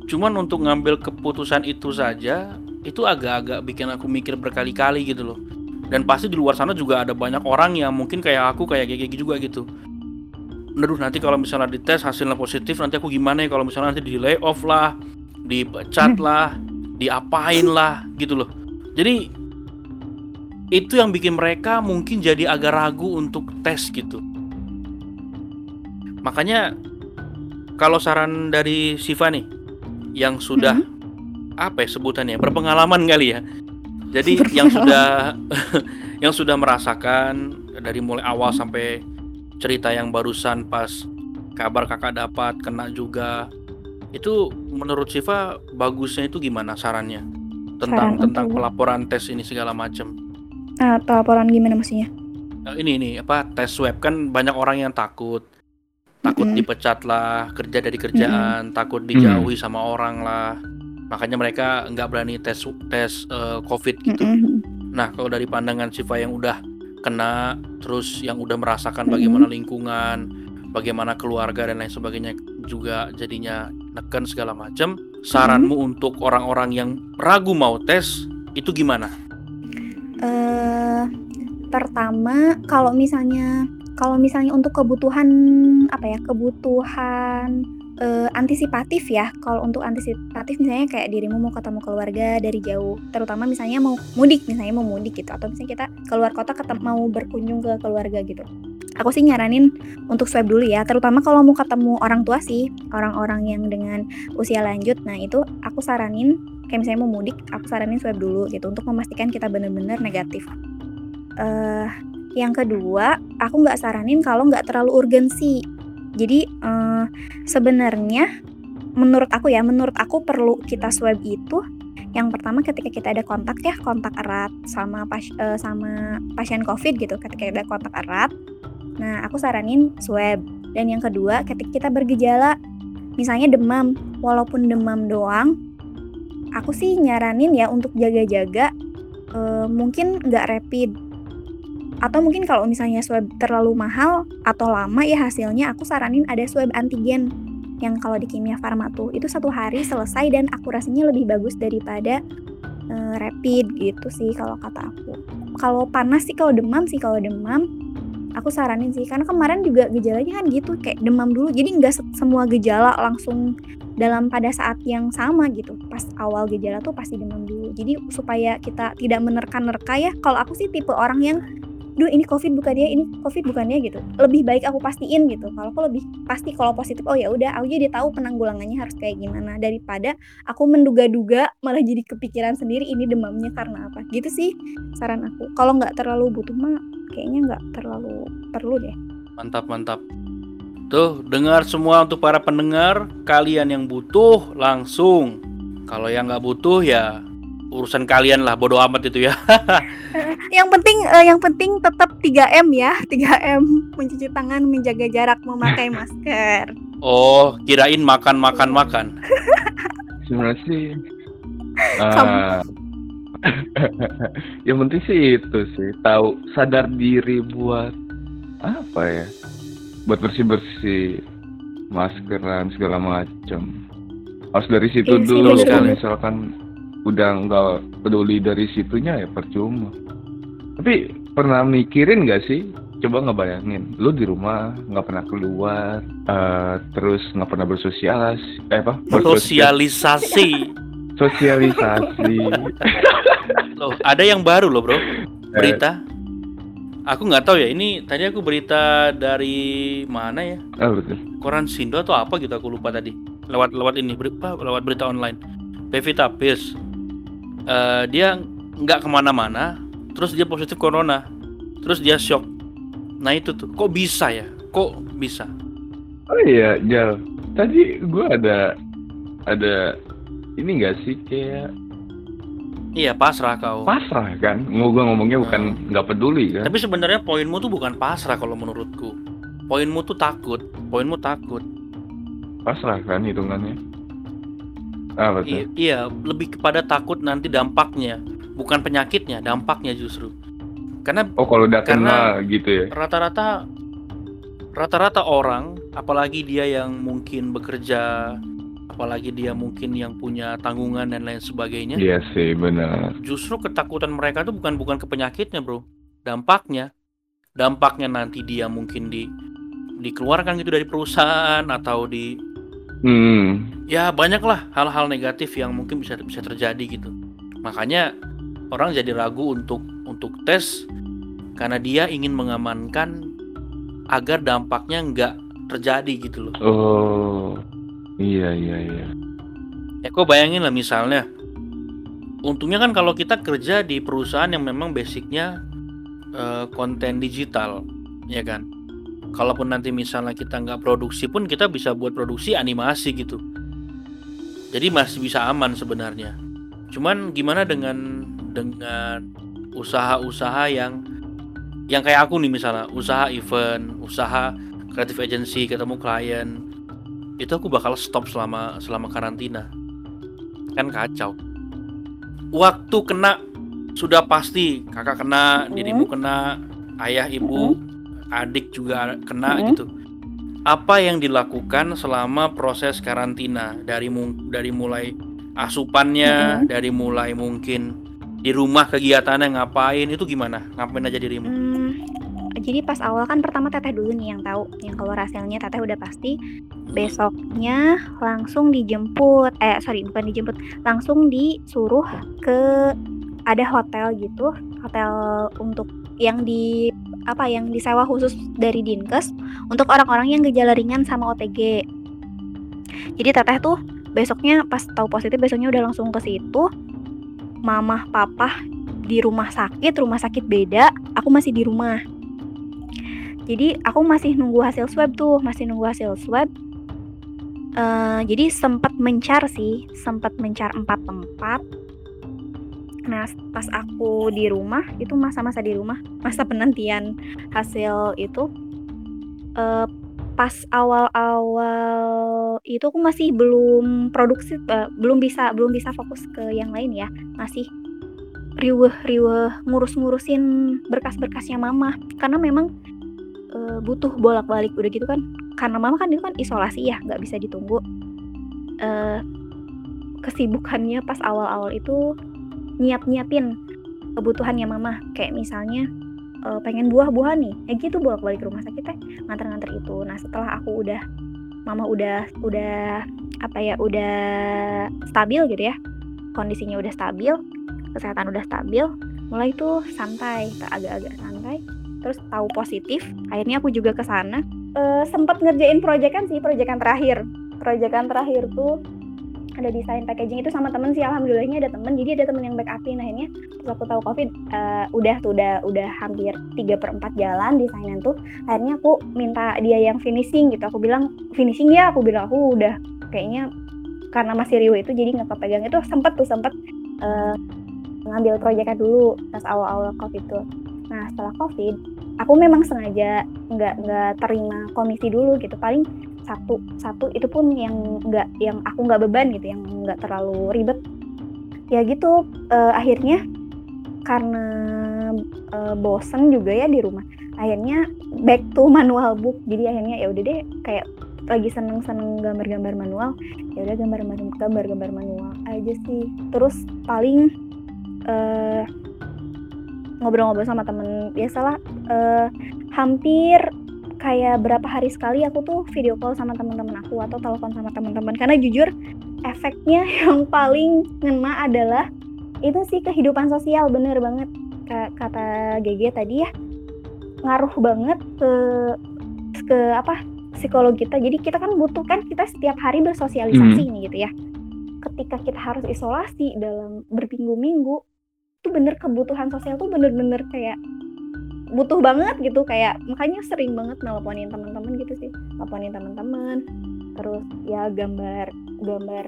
[SPEAKER 2] cuman untuk ngambil keputusan itu saja itu agak-agak bikin aku mikir berkali-kali gitu loh. Dan pasti di luar sana juga ada banyak orang yang mungkin kayak aku kayak GG juga gitu Aduh nanti kalau misalnya dites hasilnya positif nanti aku gimana ya? Kalau misalnya nanti di lay off lah dipecat lah diapain lah gitu loh. Jadi itu yang bikin mereka mungkin jadi agak ragu untuk tes gitu. Makanya kalau saran dari Siva nih yang sudah apa ya sebutannya? Berpengalaman kali ya. Jadi yang sudah yang sudah merasakan dari mulai awal sampai cerita yang barusan pas kabar kakak dapat kena juga. Itu menurut Siva bagusnya itu gimana sarannya? Tentang
[SPEAKER 3] Saran
[SPEAKER 2] tentang
[SPEAKER 3] untuk-
[SPEAKER 2] pelaporan tes ini segala macam.
[SPEAKER 3] Nah, pelaporan gimana maksudnya?
[SPEAKER 2] Eh, ini ini apa tes swab kan banyak orang yang takut. Takut
[SPEAKER 3] Mm-mm.
[SPEAKER 2] dipecat lah kerja dari kerjaan takut dijauhi sama orang lah. Makanya mereka nggak berani tes tes eh, covid gitu.
[SPEAKER 3] Mm-mm.
[SPEAKER 2] Nah, kalau dari pandangan Siva yang udah kena, terus yang udah merasakan bagaimana lingkungan, bagaimana keluarga dan lain sebagainya juga jadinya neken segala macam, saranmu untuk orang-orang yang ragu mau tes itu gimana?
[SPEAKER 3] eh pertama kalau misalnya kalau misalnya untuk kebutuhan apa ya kebutuhan eh, antisipatif ya. Kalau untuk antisipatif misalnya kayak dirimu mau ketemu keluarga dari jauh terutama misalnya mau mudik misalnya mau mudik gitu atau misalnya kita keluar kota ketemu mau berkunjung ke keluarga gitu. Aku sih nyaranin untuk swab dulu ya terutama kalau mau ketemu orang tua sih orang-orang yang dengan usia lanjut. Nah itu aku saranin kayak misalnya mau mudik aku saranin swab dulu gitu untuk memastikan kita benar-benar negatif. Eh yang kedua aku nggak saranin kalau nggak terlalu urgensi jadi eh, sebenarnya menurut aku ya menurut aku perlu kita swab itu yang pertama ketika kita ada kontak ya kontak erat sama pas, eh, sama pasien covid gitu ketika ada kontak erat. Nah aku saranin swab dan yang kedua ketika kita bergejala misalnya demam walaupun demam doang aku sih nyaranin ya untuk jaga-jaga eh, mungkin nggak rapid atau mungkin kalau misalnya swab terlalu mahal atau lama ya hasilnya aku saranin ada swab antigen yang kalau di kimia farma tuh. Itu satu hari selesai dan akurasinya lebih bagus daripada eh, rapid gitu sih kalau kata aku. Kalau panas sih kalau demam sih kalau demam aku saranin sih. Karena kemarin juga gejalanya kan gitu kayak demam dulu. Jadi nggak se- semua gejala langsung dalam pada saat yang sama gitu. Pas awal gejala tuh pasti demam dulu. Jadi supaya kita tidak menerka-nerka ya. Kalau aku sih tipe orang yang duh ini covid bukan dia ini covid bukan dia gitu. Lebih baik aku pastiin gitu. Kalau aku lebih pasti kalau positif oh ya udah aku jadi tahu penanggulangannya harus kayak gimana. Daripada aku menduga-duga malah jadi kepikiran sendiri ini demamnya karena apa? Gitu sih saran aku. Kalau nggak terlalu butuh mah kayaknya nggak terlalu perlu deh.
[SPEAKER 2] Mantap, mantap. Tuh, dengar semua untuk para pendengar, kalian yang butuh langsung. Kalau yang nggak butuh ya urusan kalian lah, bodoh amat itu ya.
[SPEAKER 3] yang penting eh, yang penting tetap 3M ya 3M mencuci tangan menjaga jarak memakai masker.
[SPEAKER 2] Oh, kirain makan makan makan.
[SPEAKER 4] Sebenarnya sih eh,
[SPEAKER 3] Kamu-
[SPEAKER 4] yang penting sih itu sih tahu sadar diri buat apa ya? Buat bersih bersih maskeran segala macam. Harus dari situ
[SPEAKER 3] Iya
[SPEAKER 4] dulu kalau misalkan udah nggak peduli dari situnya ya percuma tapi pernah mikirin nggak sih coba ngebayangin lu di rumah nggak pernah keluar eh, terus nggak pernah bersosialis eh apa Bersosial-
[SPEAKER 2] Sosialisasi. Loh, ada yang baru loh, Bro. Berita. Aku nggak tahu ya. Ini tadi aku berita dari mana ya?
[SPEAKER 4] ah betul
[SPEAKER 2] Koran Sindo atau apa gitu aku lupa tadi. Lewat lewat ini berita lewat berita online. Pevita Pierce. Eh, dia nggak ke mana-mana. Terus dia positif corona. Terus dia shock. Nah itu tuh. Kok bisa ya? Kok bisa?
[SPEAKER 4] Oh iya, Jal. Tadi gua ada ada ini enggak sih kayak
[SPEAKER 2] Iya pasrah kau.
[SPEAKER 4] pasrah kan? Mau gua ngomongnya bukan nggak peduli kan?
[SPEAKER 2] Tapi sebenarnya poinmu tuh bukan pasrah kalau menurutku. Poinmu tuh takut. Poinmu takut.
[SPEAKER 4] Pasrah kan hitungannya. Ah betul.
[SPEAKER 2] I- iya, lebih kepada takut nanti dampaknya, bukan penyakitnya, dampaknya justru. Karena
[SPEAKER 4] Oh kalau udah
[SPEAKER 2] Karena-
[SPEAKER 4] kena gitu ya?
[SPEAKER 2] rata-rata rata-rata orang, apalagi dia yang mungkin bekerja, apalagi dia mungkin yang punya tanggungan dan lain sebagainya,
[SPEAKER 4] Iya sih benar.
[SPEAKER 2] justru ketakutan mereka tuh bukan bukan ke penyakitnya, Bro. Dampaknya. Dampaknya nanti dia mungkin di dikeluarkan gitu dari perusahaan atau di
[SPEAKER 4] Hmm.
[SPEAKER 2] ya banyaklah hal-hal negatif yang mungkin bisa bisa terjadi gitu makanya orang jadi ragu untuk untuk tes karena dia ingin mengamankan agar dampaknya nggak terjadi gitu loh
[SPEAKER 4] Oh. Iya iya iya.
[SPEAKER 2] ya kok bayangin lah misalnya untungnya kan kalau kita kerja di perusahaan yang memang basicnya eh, konten digital ya kan kalaupun nanti misalnya kita nggak produksi pun kita bisa buat produksi animasi gitu jadi masih bisa aman sebenarnya cuman gimana dengan dengan usaha-usaha yang yang kayak aku nih misalnya usaha event usaha creative agency ketemu klien itu aku bakal stop selama selama karantina. Kan kacau. Waktu kena sudah pasti kakak kena
[SPEAKER 3] Mhm.
[SPEAKER 2] dirimu kena ayah ibu adik juga kena
[SPEAKER 3] Mhm.
[SPEAKER 2] gitu. Apa yang dilakukan selama proses karantina? Dari mu- dari mulai asupannya dari mulai mungkin di rumah kegiatannya ngapain? Itu gimana? Ngapain aja dirimu?
[SPEAKER 3] Hmm, jadi pas awal kan pertama teteh dulu nih yang tahu yang keluar hasilnya teteh udah pasti. Besoknya langsung dijemput eh sorry bukan dijemput langsung disuruh ke ada hotel gitu hotel untuk yang di apa yang disewa khusus dari dinkes untuk orang-orang yang gejala ringan sama OTG jadi teteh tuh besoknya pas tahu positif besoknya udah langsung ke situ mamah papa di rumah sakit rumah sakit beda aku masih di rumah. Jadi aku masih nunggu hasil swab tuh masih nunggu hasil swab. Eh, jadi sempat mencar sih sempat mencar empat tempat. Nah pas aku di rumah itu masa-masa di rumah masa penantian hasil itu eh, pas awal-awal itu aku masih belum produksi eh, belum bisa belum bisa fokus ke yang lain ya. Masih riweh-riweh ngurus-ngurusin berkas-berkasnya mama. Karena memang eh, butuh bolak-balik udah gitu kan. Karena mama kan itu kan isolasi ya nggak bisa ditunggu. Eh kesibukannya pas awal-awal itu nyiap-nyiapin kebutuhannya mama. Kayak misalnya eh, pengen buah-buahan nih. Ya gitu bolak-balik rumah sakit teh. Nganter-nganter itu. Nah setelah aku udah mama udah udah apa ya udah stabil gitu ya. Kondisinya udah stabil kesehatan udah stabil mulai tuh santai agak-agak santai. Terus tahu positif akhirnya aku juga ke sana. Eh, sempat ngerjain proyekan sih proyekan terakhir. Proyekan terakhir tuh ada desain packaging itu sama temen sih alhamdulillahnya ada temen. Jadi ada temen yang backupin akhirnya aku tahu covid eh, udah tuh udah udah hampir 3 per 4 jalan desainan tuh. Akhirnya aku minta dia yang finishing gitu. Aku bilang finishing ya? Aku bilang aku udah kayaknya karena masih riuh itu jadi nggak kepegang itu sempet tuh sempet eh, ngambil proyekan dulu pas awal-awal covid tuh. Nah setelah covid aku memang sengaja nggak nggak terima komisi dulu gitu. Paling satu satu itu pun yang nggak yang aku nggak beban gitu yang nggak terlalu ribet. Ya gitu eh, akhirnya karena eh, bosen juga ya di rumah akhirnya back to manual book. Jadi akhirnya ya udah deh kayak lagi seneng-seneng gambar-gambar manual ya udah gambar gambar-gambar manual aja sih. Terus paling eh, ngobrol-ngobrol sama temen biasalah eh, hampir kayak berapa hari sekali aku tuh video call sama teman-teman aku atau telepon sama teman-teman. Karena jujur efeknya yang paling ngena adalah itu sih kehidupan sosial bener banget. Ka- kata GG tadi ya ngaruh banget ke ke apa psikologi kita. Jadi kita kan butuh kan kita setiap hari bersosialisasi nih gitu ya. Ketika kita harus isolasi dalam berminggu-minggu itu bener kebutuhan sosial tuh bener-bener kayak butuh banget gitu kayak makanya sering banget nelponin teman-teman gitu sih nelponin teman-teman terus ya gambar gambar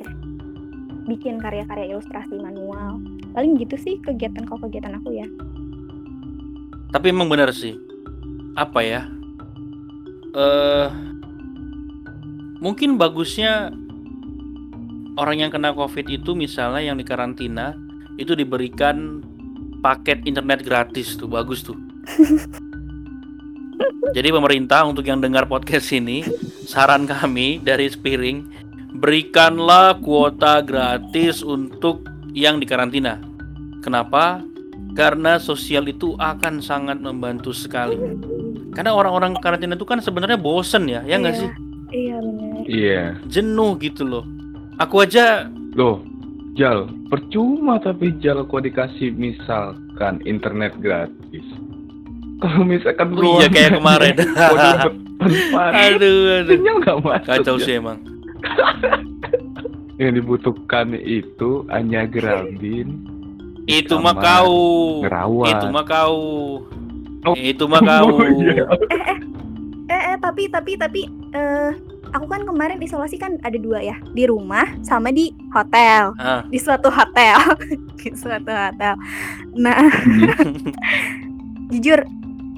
[SPEAKER 3] bikin karya-karya ilustrasi manual paling gitu sih kegiatan kalau kegiatan aku ya
[SPEAKER 2] Tapi emang benar sih. Apa ya? Eh mungkin bagusnya orang yang kena Covid itu misalnya yang di karantina itu diberikan paket internet gratis tuh, bagus tuh. Jadi pemerintah untuk yang dengar podcast ini, saran kami dari Spiring, berikanlah kuota gratis untuk yang di karantina. Kenapa? Karena sosial itu akan sangat membantu sekali. Karena orang-orang karantina itu kan sebenarnya bosen ya, ya nggak
[SPEAKER 3] Iya.
[SPEAKER 2] sih?
[SPEAKER 3] iya bener
[SPEAKER 4] Iya.
[SPEAKER 2] Jenuh gitu loh. Aku aja
[SPEAKER 4] Loh, Jal, percuma tapi Jal kok dikasih misalkan internet gratis. Kalau misalkan
[SPEAKER 2] Oh iya, kayak kemarin.
[SPEAKER 4] Aduh,
[SPEAKER 2] aduh.
[SPEAKER 4] Sinyal nggak masuk.
[SPEAKER 2] Kacau
[SPEAKER 4] Jal.
[SPEAKER 2] sih emang.
[SPEAKER 4] Yang dibutuhkan itu hanya gerabin,
[SPEAKER 2] Itu mah kau.
[SPEAKER 4] ngerawat.
[SPEAKER 2] Itu mah kau.
[SPEAKER 4] Oh.
[SPEAKER 2] Itu mah kau.
[SPEAKER 4] Oh, iya.
[SPEAKER 3] eh eh tapi tapi tapi eh aku kan kemarin isolasi kan ada dua ya di rumah sama di hotel
[SPEAKER 2] Ah.
[SPEAKER 3] di suatu hotel di suatu hotel nah jujur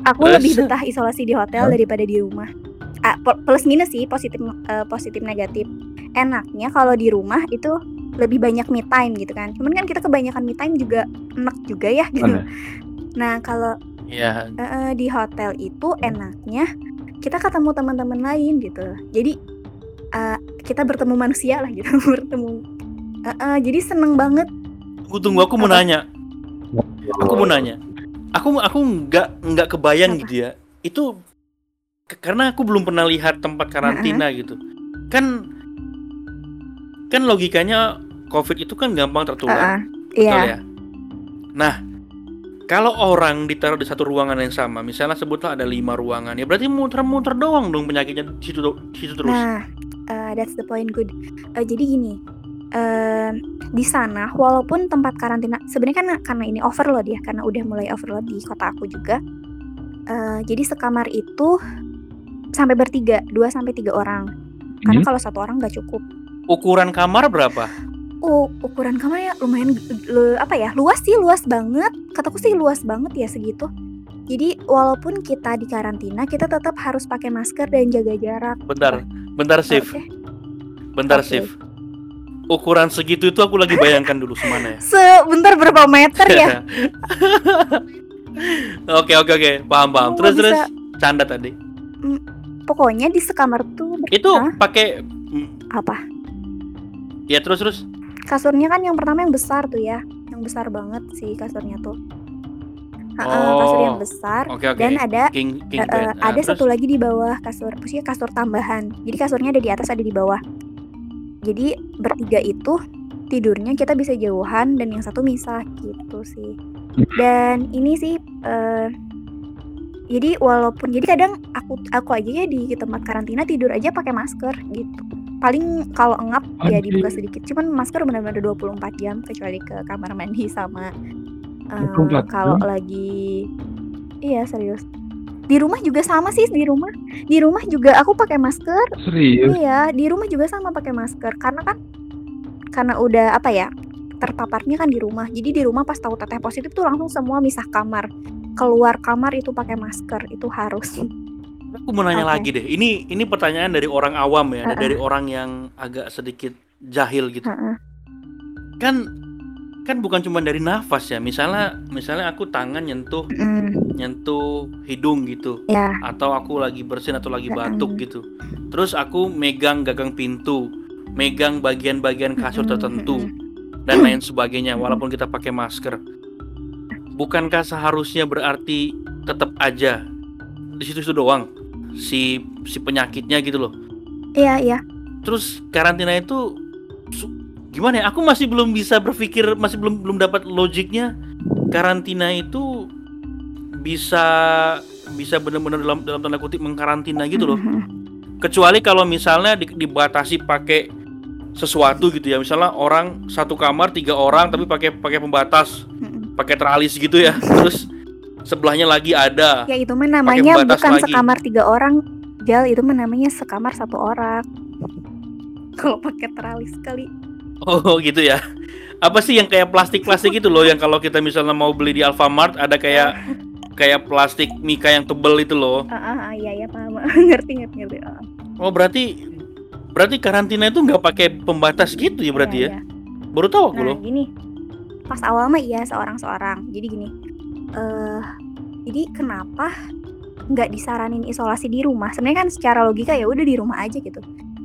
[SPEAKER 3] aku
[SPEAKER 2] Terus?
[SPEAKER 3] lebih betah isolasi di hotel daripada di rumah ah, plus minus sih positif eh, positif negatif enaknya kalau di rumah itu lebih banyak me time gitu kan cuman kan kita kebanyakan me time juga enak juga ya gitu
[SPEAKER 4] Mana?
[SPEAKER 3] nah kalau
[SPEAKER 2] Ya,
[SPEAKER 3] eh, di hotel itu enaknya kita ketemu teman-teman lain gitu jadi eh, kita bertemu manusia lah gitu bertemu Eh, eh, jadi seneng banget
[SPEAKER 2] tunggu tunggu aku mau
[SPEAKER 3] Apa?
[SPEAKER 2] nanya. Aku mau nanya. Aku aku nggak nggak kebayang
[SPEAKER 3] Apa?
[SPEAKER 2] gitu ya. Itu ke- karena aku belum pernah lihat tempat karantina gitu. Kan kan logikanya COVID itu kan gampang tertular.
[SPEAKER 3] Eh, iya
[SPEAKER 2] ya? Nah, kalau orang ditaruh di satu ruangan yang sama, misalnya sebutlah ada lima ruangan, ya berarti muter-muter doang dong penyakitnya di situ, di situ terus.
[SPEAKER 3] Nah, uh, that's the point good. Uh, jadi gini, uh, di sana walaupun tempat karantina sebenarnya kan karena ini overload ya, karena udah mulai overload di kota aku juga. uh, jadi sekamar itu sampai bertiga, dua sampai tiga orang. Karena
[SPEAKER 4] Hmm?
[SPEAKER 3] kalau satu orang nggak cukup.
[SPEAKER 2] Ukuran kamar berapa?
[SPEAKER 3] Oh, ukuran kamarnya lumayan le- apa ya? Luas sih, luas banget. Kataku sih luas banget ya segitu. Jadi walaupun kita di karantina, kita tetap harus pakai masker dan jaga jarak.
[SPEAKER 2] Bentar, bentar shift,
[SPEAKER 3] Oke.
[SPEAKER 2] bentar
[SPEAKER 3] Oke.
[SPEAKER 2] shift. Ukuran segitu itu aku lagi bayangkan dulu semana ya.
[SPEAKER 3] Sebentar berapa meter ya?
[SPEAKER 2] Oke oke oke, paham paham.
[SPEAKER 3] Oh,
[SPEAKER 2] Terus
[SPEAKER 3] bisa.
[SPEAKER 2] terus canda tadi.
[SPEAKER 3] Pokoknya di sekamar tuh ber-
[SPEAKER 2] Itu pakai mm,
[SPEAKER 3] apa?
[SPEAKER 2] ya terus terus.
[SPEAKER 3] Kasurnya kan yang pertama yang besar tuh ya, yang besar banget sih kasurnya tuh.
[SPEAKER 2] Oh.
[SPEAKER 3] kasur yang besar
[SPEAKER 2] Oke oke.
[SPEAKER 3] dan ada
[SPEAKER 2] King king Nah,
[SPEAKER 3] ada
[SPEAKER 2] terus?
[SPEAKER 3] satu lagi di bawah kasur, maksudnya kasur tambahan. Jadi kasurnya ada di atas, ada di bawah. Jadi bertiga itu tidurnya kita bisa jauhan dan yang satu misah gitu sih. Dan ini sih eh jadi walaupun jadi kadang aku aku aja ya di tempat karantina tidur aja pakai masker gitu. Paling kalau engap ya dibuka sedikit. Cuman masker benar-benar 24 jam kecuali ke kamar mandi sama
[SPEAKER 4] 24
[SPEAKER 3] kalau
[SPEAKER 4] jam?
[SPEAKER 3] lagi iya serius. Di rumah juga sama sih di rumah. Di rumah juga aku pakai masker
[SPEAKER 4] Serius?
[SPEAKER 3] Iya, di rumah juga sama pakai masker karena kan karena udah apa ya terpaparnya kan di rumah. Jadi di rumah pas tahu teteh positif tuh langsung semua misah kamar. Keluar kamar itu pakai masker itu harus.
[SPEAKER 2] Aku mau nanya
[SPEAKER 3] Oke.
[SPEAKER 2] lagi deh. Ini ini pertanyaan dari orang awam ya,
[SPEAKER 3] Heeh.
[SPEAKER 2] dari orang yang agak sedikit jahil gitu.
[SPEAKER 3] Heeh.
[SPEAKER 2] Kan kan bukan cuma dari nafas ya. Misalnya misalnya aku tangan nyentuh
[SPEAKER 3] Mm,
[SPEAKER 2] nyentuh hidung gitu
[SPEAKER 3] ya
[SPEAKER 2] atau aku lagi bersin atau lagi batuk gitu. Terus aku megang gagang pintu, megang bagian-bagian kasur
[SPEAKER 3] Mm-mm,
[SPEAKER 2] tertentu dan lain sebagainya walaupun kita pakai masker. Bukankah seharusnya berarti tetap aja di situ-situ doang si si penyakitnya gitu loh.
[SPEAKER 3] iya iya
[SPEAKER 2] Terus karantina itu gimana ya? Aku masih belum bisa berpikir, masih belum belum dapat logiknya. Karantina itu bisa bisa benar-benar dalam dalam tanda kutip mengkarantina gitu loh. Kecuali kalau misalnya di- dibatasi pakai sesuatu gitu ya. Misalnya orang satu kamar tiga orang tapi pakai pakai pembatas, pakai teralis gitu ya. Terus sebelahnya lagi ada.
[SPEAKER 3] ya itu mah namanya bukan
[SPEAKER 2] lagi.
[SPEAKER 3] sekamar tiga orang Jal itu mah namanya sekamar satu orang kalau pakai teralis kali
[SPEAKER 2] Oh gitu ya. Apa sih yang kayak plastik-plastik itu loh yang kalau kita misalnya mau beli di Alfamart ada kayak kayak plastik mika yang tebel itu loh.
[SPEAKER 3] ah ah, ah, iya iya paham ngerti ngerti ngerti ah,
[SPEAKER 2] Oh berarti berarti karantina itu nggak pakai pembatas gitu ya berarti
[SPEAKER 3] iya,
[SPEAKER 2] ya?
[SPEAKER 3] iya.
[SPEAKER 2] Baru tahu aku
[SPEAKER 3] Nah
[SPEAKER 2] loh.
[SPEAKER 3] gini, pas awal mah iya seorang-seorang. Jadi gini, eh jadi kenapa nggak disaranin isolasi di rumah? Sebenarnya kan secara logika ya udah di rumah aja gitu.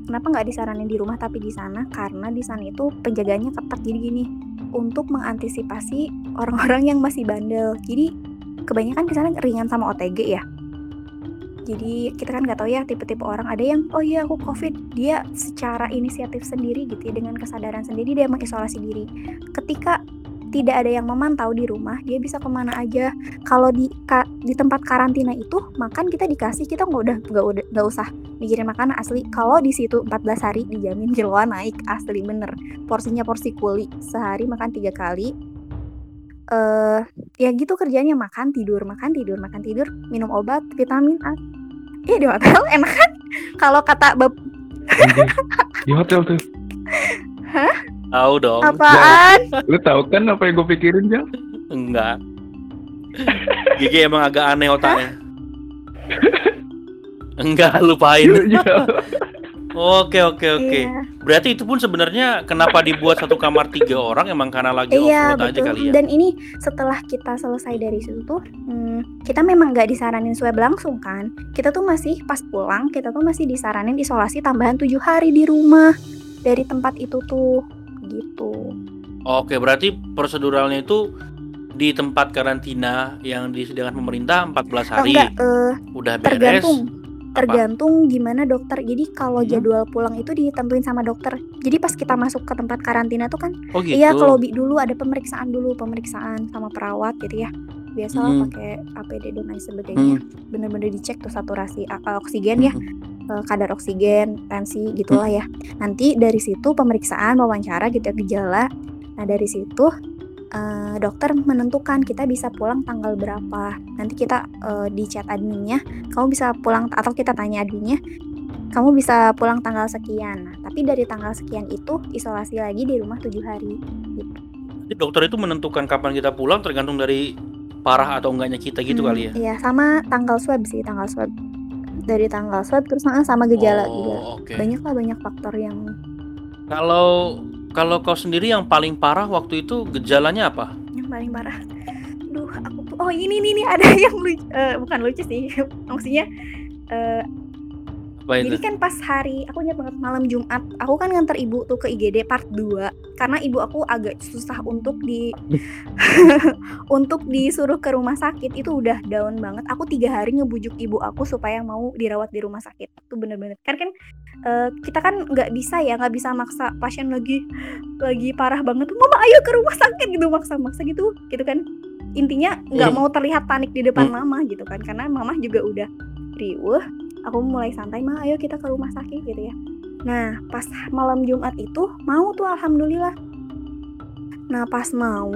[SPEAKER 3] Kenapa nggak disaranin di rumah tapi di sana? Karena di sana itu penjagaannya ketat. Jadi gini, untuk mengantisipasi orang-orang yang masih bandel. Jadi kebanyakan di sana ringan sama OTG ya. Jadi kita kan nggak tahu ya tipe-tipe orang ada yang oh iya aku covid dia secara inisiatif sendiri gitu ya dengan kesadaran sendiri dia mengisolasi diri. Ketika tidak ada yang memantau di rumah dia bisa ke mana aja. Kalau di ka- di tempat karantina itu makan kita dikasih kita nggak udah nggak udah nggak usah mikirin makanan asli. Kalau di situ 14 hari dijamin jeroan naik asli bener. Porsinya porsi kuli sehari makan tiga kali. eh ya gitu kerjanya makan tidur makan tidur makan tidur minum obat vitamin A Iya di hotel enak kan? Kalau kata bab.
[SPEAKER 4] Di hotel tuh.
[SPEAKER 2] Tahu dong.
[SPEAKER 3] apaan?
[SPEAKER 4] Lu tahu kan apa yang gue pikirin, Jal?
[SPEAKER 2] Enggak. Gigi emang agak aneh otaknya. Enggak, lupain.
[SPEAKER 4] Yuk, Jal.
[SPEAKER 2] Oke, oke, oke.
[SPEAKER 3] Iya,
[SPEAKER 2] Berarti itu pun sebenarnya kenapa dibuat satu kamar tiga orang emang karena lagi
[SPEAKER 3] iya
[SPEAKER 2] overload aja
[SPEAKER 3] betul.
[SPEAKER 2] kali ya.
[SPEAKER 3] Dan ini setelah kita selesai dari situ tuh, hmm, kita memang nggak disaranin swab langsung kan? Kita tuh masih pas pulang, kita tuh masih disaranin isolasi tambahan tujuh hari di rumah dari tempat itu tuh, gitu.
[SPEAKER 2] Oke, berarti proseduralnya itu di tempat karantina yang disediakan pemerintah 14
[SPEAKER 3] Oh,
[SPEAKER 2] hari.
[SPEAKER 3] enggak, eh,
[SPEAKER 2] Udah beres.
[SPEAKER 3] tergantung
[SPEAKER 2] Apa?
[SPEAKER 3] tergantung gimana dokter jadi kalau
[SPEAKER 2] Hmm.
[SPEAKER 3] jadwal pulang itu ditentuin sama dokter jadi pas kita masuk ke tempat karantina tuh kan
[SPEAKER 2] Oh gitu.
[SPEAKER 3] iya ke lobby dulu ada pemeriksaan dulu pemeriksaan sama perawat gitu ya biasalah
[SPEAKER 2] Hmm.
[SPEAKER 3] pakai APD dan lain sebagainya. Bener-bener dicek tuh saturasi a- oksigen ya.
[SPEAKER 2] Hmm.
[SPEAKER 3] eh, kadar oksigen tensi gitulah ya. Nanti dari situ pemeriksaan wawancara gitu ya gejala. Nah dari situ eh, dokter menentukan kita bisa pulang tanggal berapa. Nanti kita eh, di chat adminnya kamu bisa pulang atau kita tanya adminnya kamu bisa pulang tanggal sekian. Nah tapi dari tanggal sekian itu isolasi lagi di rumah tujuh hari. Gitu.
[SPEAKER 2] Jadi dokter itu menentukan kapan kita pulang tergantung dari parah atau enggaknya kita gitu
[SPEAKER 3] Hmm,
[SPEAKER 2] kali ya.
[SPEAKER 3] iya sama tanggal swab sih tanggal swab dari tanggal swab terus sama gejala juga
[SPEAKER 2] oh, oke.
[SPEAKER 3] banyak lah banyak faktor yang
[SPEAKER 2] Kalau kalau kau sendiri yang paling parah waktu itu gejalanya apa?
[SPEAKER 3] yang paling parah duh aku tuh oh ini nih nih ada yang lucu eh, bukan lucu sih maksudnya eh,
[SPEAKER 2] Apa itu?
[SPEAKER 3] jadi kan pas hari aku ingat banget malam Jumat aku kan nganter ibu tuh ke IGD part 2 karena ibu aku agak susah untuk di untuk disuruh ke rumah sakit. Itu udah down banget. Aku tiga hari ngebujuk ibu aku supaya mau dirawat di rumah sakit. Itu bener-bener kan kan eh, kita kan nggak bisa ya nggak bisa maksa pasien lagi lagi parah banget. Mama ayo ke rumah sakit gitu. Maksa-maksa gitu gitu kan. Intinya nggak
[SPEAKER 2] Hmm.
[SPEAKER 3] mau terlihat panik di depan
[SPEAKER 2] Hmm.
[SPEAKER 3] mama gitu kan. Karena mama juga udah riuh aku mulai santai mah ayo kita ke rumah sakit gitu ya. Nah pas malam Jumat itu mau tuh alhamdulillah. Nah pas mau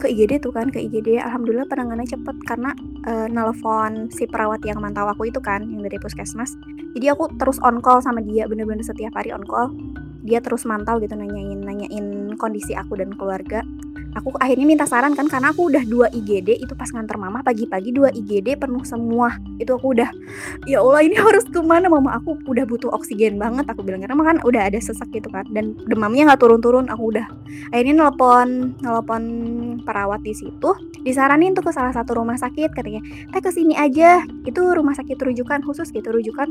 [SPEAKER 3] ke IGD tuh kan ke IGD alhamdulillah penanganannya cepet karena eh, nelfon si perawat yang mantau aku itu kan yang dari puskesmas. Jadi aku terus on call sama dia bener-bener setiap hari on call. Dia terus mantau gitu nanyain nanyain kondisi aku dan keluarga aku akhirnya minta saran kan karena aku udah dua IGD itu pas nganter mama pagi-pagi dua IGD penuh semua. Itu aku udah ya Allah ini harus ke mana? Mama aku udah butuh oksigen banget aku bilang. Karena kan udah ada sesak gitu kan dan demamnya nggak turun-turun aku udah akhirnya nelpon nelpon perawat di situ disaranin tuh ke salah satu rumah sakit katanya teh ke sini aja. Itu rumah sakit rujukan khusus gitu rujukan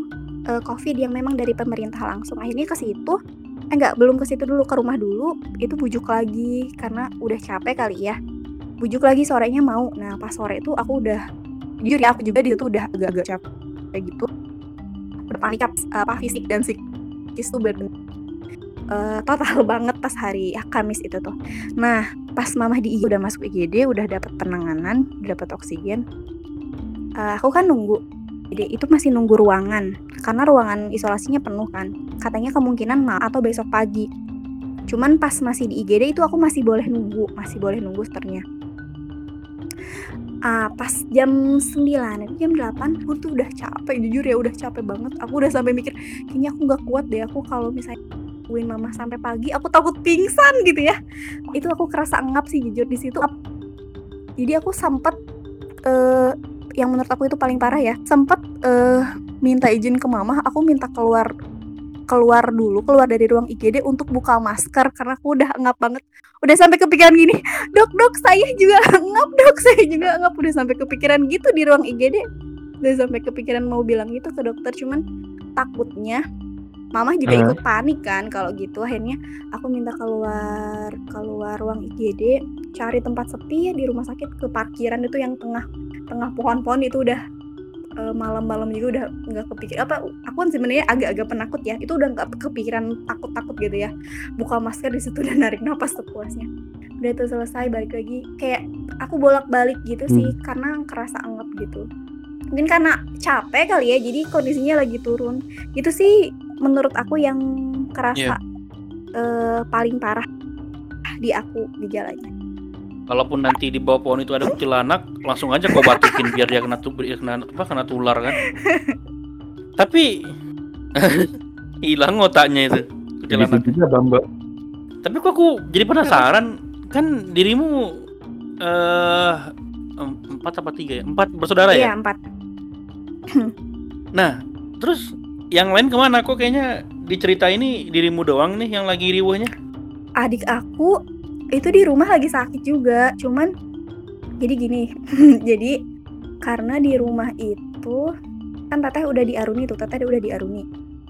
[SPEAKER 3] eh, covid yang memang dari pemerintah langsung. Akhirnya ke situ eh, enggak belum ke situ dulu ke rumah dulu itu bujuk lagi karena udah capek kali ya. Bujuk lagi sorenya mau. Nah pas sore itu aku udah jujur ya aku juga di situ udah agak-agak capek gitu. Udah panik apa fisik dan psikis tuh bener eh, total banget pas hari ya, Kamis itu tuh. Nah pas mama di udah masuk IGD udah dapat penanganan udah dapat oksigen eh, aku kan nunggu jadi itu masih nunggu ruangan karena ruangan isolasinya penuh kan. Katanya kemungkinan mal atau besok pagi. Cuman pas masih di IGD itu aku masih boleh nunggu masih boleh nunggu sternya Ah, pas jam 9 itu jam 8 aku tuh udah capek jujur ya udah capek banget. Aku udah sampai mikir kayaknya aku nggak kuat deh aku kalau misalnya nungguin mama sampai pagi aku takut pingsan gitu ya. Itu aku kerasa ngap sih jujur di situ. Jadi aku sempet eh yang menurut aku itu paling parah ya. Sempet eh minta izin ke mama aku minta keluar keluar dulu keluar dari ruang IGD untuk buka masker karena aku udah ngap banget. Udah sampai kepikiran gini dok dok saya juga ngap dok saya juga ngap. Udah sampai kepikiran gitu di ruang IGD udah sampai kepikiran mau bilang gitu ke dokter cuman takutnya mama juga
[SPEAKER 4] Hmm.
[SPEAKER 3] ikut panik kan kalau gitu. Akhirnya aku minta keluar keluar ruang IGD cari tempat sepi ya di rumah sakit ke parkiran itu yang tengah tengah pohon-pohon itu udah eh, malam-malam juga udah nggak kepikir apa aku kan sebenarnya agak-agak penakut ya. Itu udah nggak kepikiran takut-takut gitu ya. Buka masker di situ dan narik napas sepuasnya. Udah itu selesai balik lagi. Kayak aku bolak-balik gitu sih karena kerasa anggap gitu. Mungkin karena capek kali ya jadi kondisinya lagi turun. Gitu sih menurut aku yang kerasa eh, paling parah di aku gejalanya
[SPEAKER 2] Kalaupun nanti di bawah pohon itu ada kuntilanak, langsung aja kau batikin biar dia kena tu biar kena apa kena tular kan. Tapi hilang otaknya itu kuntilanak.
[SPEAKER 4] juga Bamba.
[SPEAKER 2] Tapi kok aku jadi penasaran, kan dirimu eh em- empat apa tiga ya? Empat bersaudara
[SPEAKER 3] iya
[SPEAKER 2] ya?
[SPEAKER 3] empat
[SPEAKER 2] Nah, terus yang lain ke mana? Kok kayaknya di cerita ini dirimu doang nih yang lagi riwahnya?
[SPEAKER 3] adik aku itu di rumah lagi sakit juga. Cuman jadi gini jadi karena di rumah itu kan teteh udah diaruni tuh teteh udah diaruni.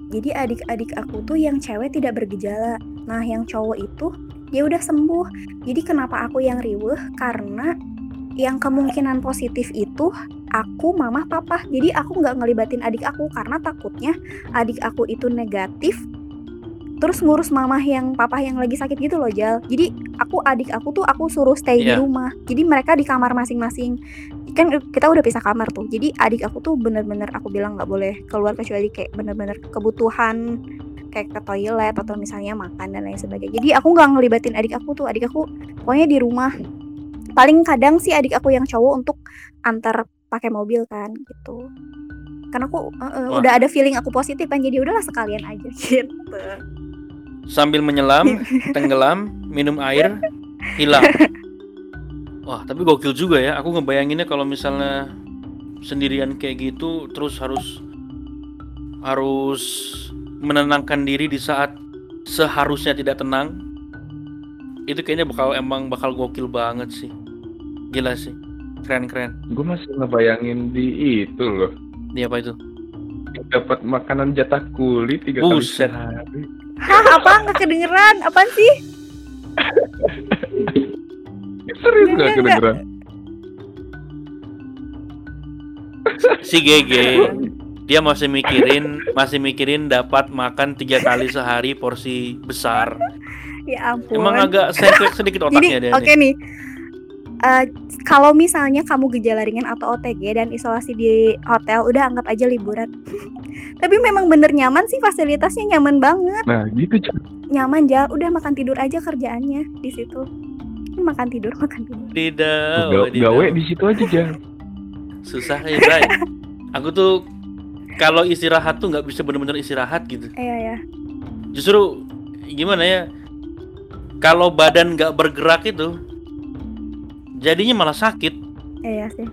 [SPEAKER 3] Jadi adik-adik aku tuh yang cewek tidak bergejala. Nah yang cowok itu ya udah sembuh. Jadi kenapa aku yang riweh? Karena yang kemungkinan positif itu aku mama papa. Jadi aku nggak ngelibatin adik aku karena takutnya adik aku itu negatif terus ngurus mamah yang papa yang lagi sakit gitu loh Jal. Jadi aku adik aku tuh aku suruh stay di
[SPEAKER 2] Iya.
[SPEAKER 3] rumah. Jadi mereka di kamar masing-masing. Kan kita udah pisah kamar tuh. Jadi adik aku tuh bener-bener aku bilang nggak boleh keluar kecuali kayak bener-bener kebutuhan kayak ke toilet atau misalnya makan dan lain sebagainya. Jadi aku nggak ngelibatin adik aku tuh. Adik aku pokoknya di rumah. Paling kadang sih adik aku yang cowok untuk antar pakai mobil kan gitu. Karena aku eh,
[SPEAKER 2] Wah.
[SPEAKER 3] udah ada feeling aku positif kan. Jadi udahlah sekalian aja gitu
[SPEAKER 2] Sambil menyelam, tenggelam, minum air, hilang. Wah, tapi gokil juga ya. Aku ngebayanginnya kalau misalnya sendirian kayak gitu terus harus harus menenangkan diri di saat seharusnya tidak tenang. Itu kayaknya bakal emang bakal gokil banget sih. Gila sih. Keren-keren.
[SPEAKER 4] Gue masih ngebayangin di itu loh.
[SPEAKER 2] Ini apa itu?
[SPEAKER 4] Dapat makanan jatah kulit tiga kali
[SPEAKER 2] Buset.
[SPEAKER 4] sehari.
[SPEAKER 3] Hah apa nggak kedengeran apaan sih
[SPEAKER 4] Serius
[SPEAKER 3] Enggak,
[SPEAKER 4] gak
[SPEAKER 3] enggak.
[SPEAKER 4] kedengeran?
[SPEAKER 2] Si GG dia masih mikirin masih mikirin dapat makan tiga kali sehari porsi besar.
[SPEAKER 3] ya ampun
[SPEAKER 2] Emang agak sengklek sedikit otaknya
[SPEAKER 3] Jadi
[SPEAKER 2] dia
[SPEAKER 3] oke
[SPEAKER 2] nih.
[SPEAKER 3] nih. Eh, kalau misalnya kamu gejala ringan atau OTG dan isolasi di hotel, udah anggap aja liburan. Tapi memang bener nyaman sih fasilitasnya nyaman banget,
[SPEAKER 4] Nah gitu Cak.
[SPEAKER 3] nyaman jal. Udah makan tidur aja kerjaannya di situ. Makan tidur, makan tidur.
[SPEAKER 2] Tidak,
[SPEAKER 4] Gawe, gawe di situ aja Jan.
[SPEAKER 2] susah ya, Bray. Aku tuh kalau istirahat tuh nggak bisa bener-bener istirahat gitu.
[SPEAKER 3] Iya ya.
[SPEAKER 2] Justru gimana ya? Kalau badan nggak bergerak itu, jadinya malah sakit.
[SPEAKER 3] Iya sih.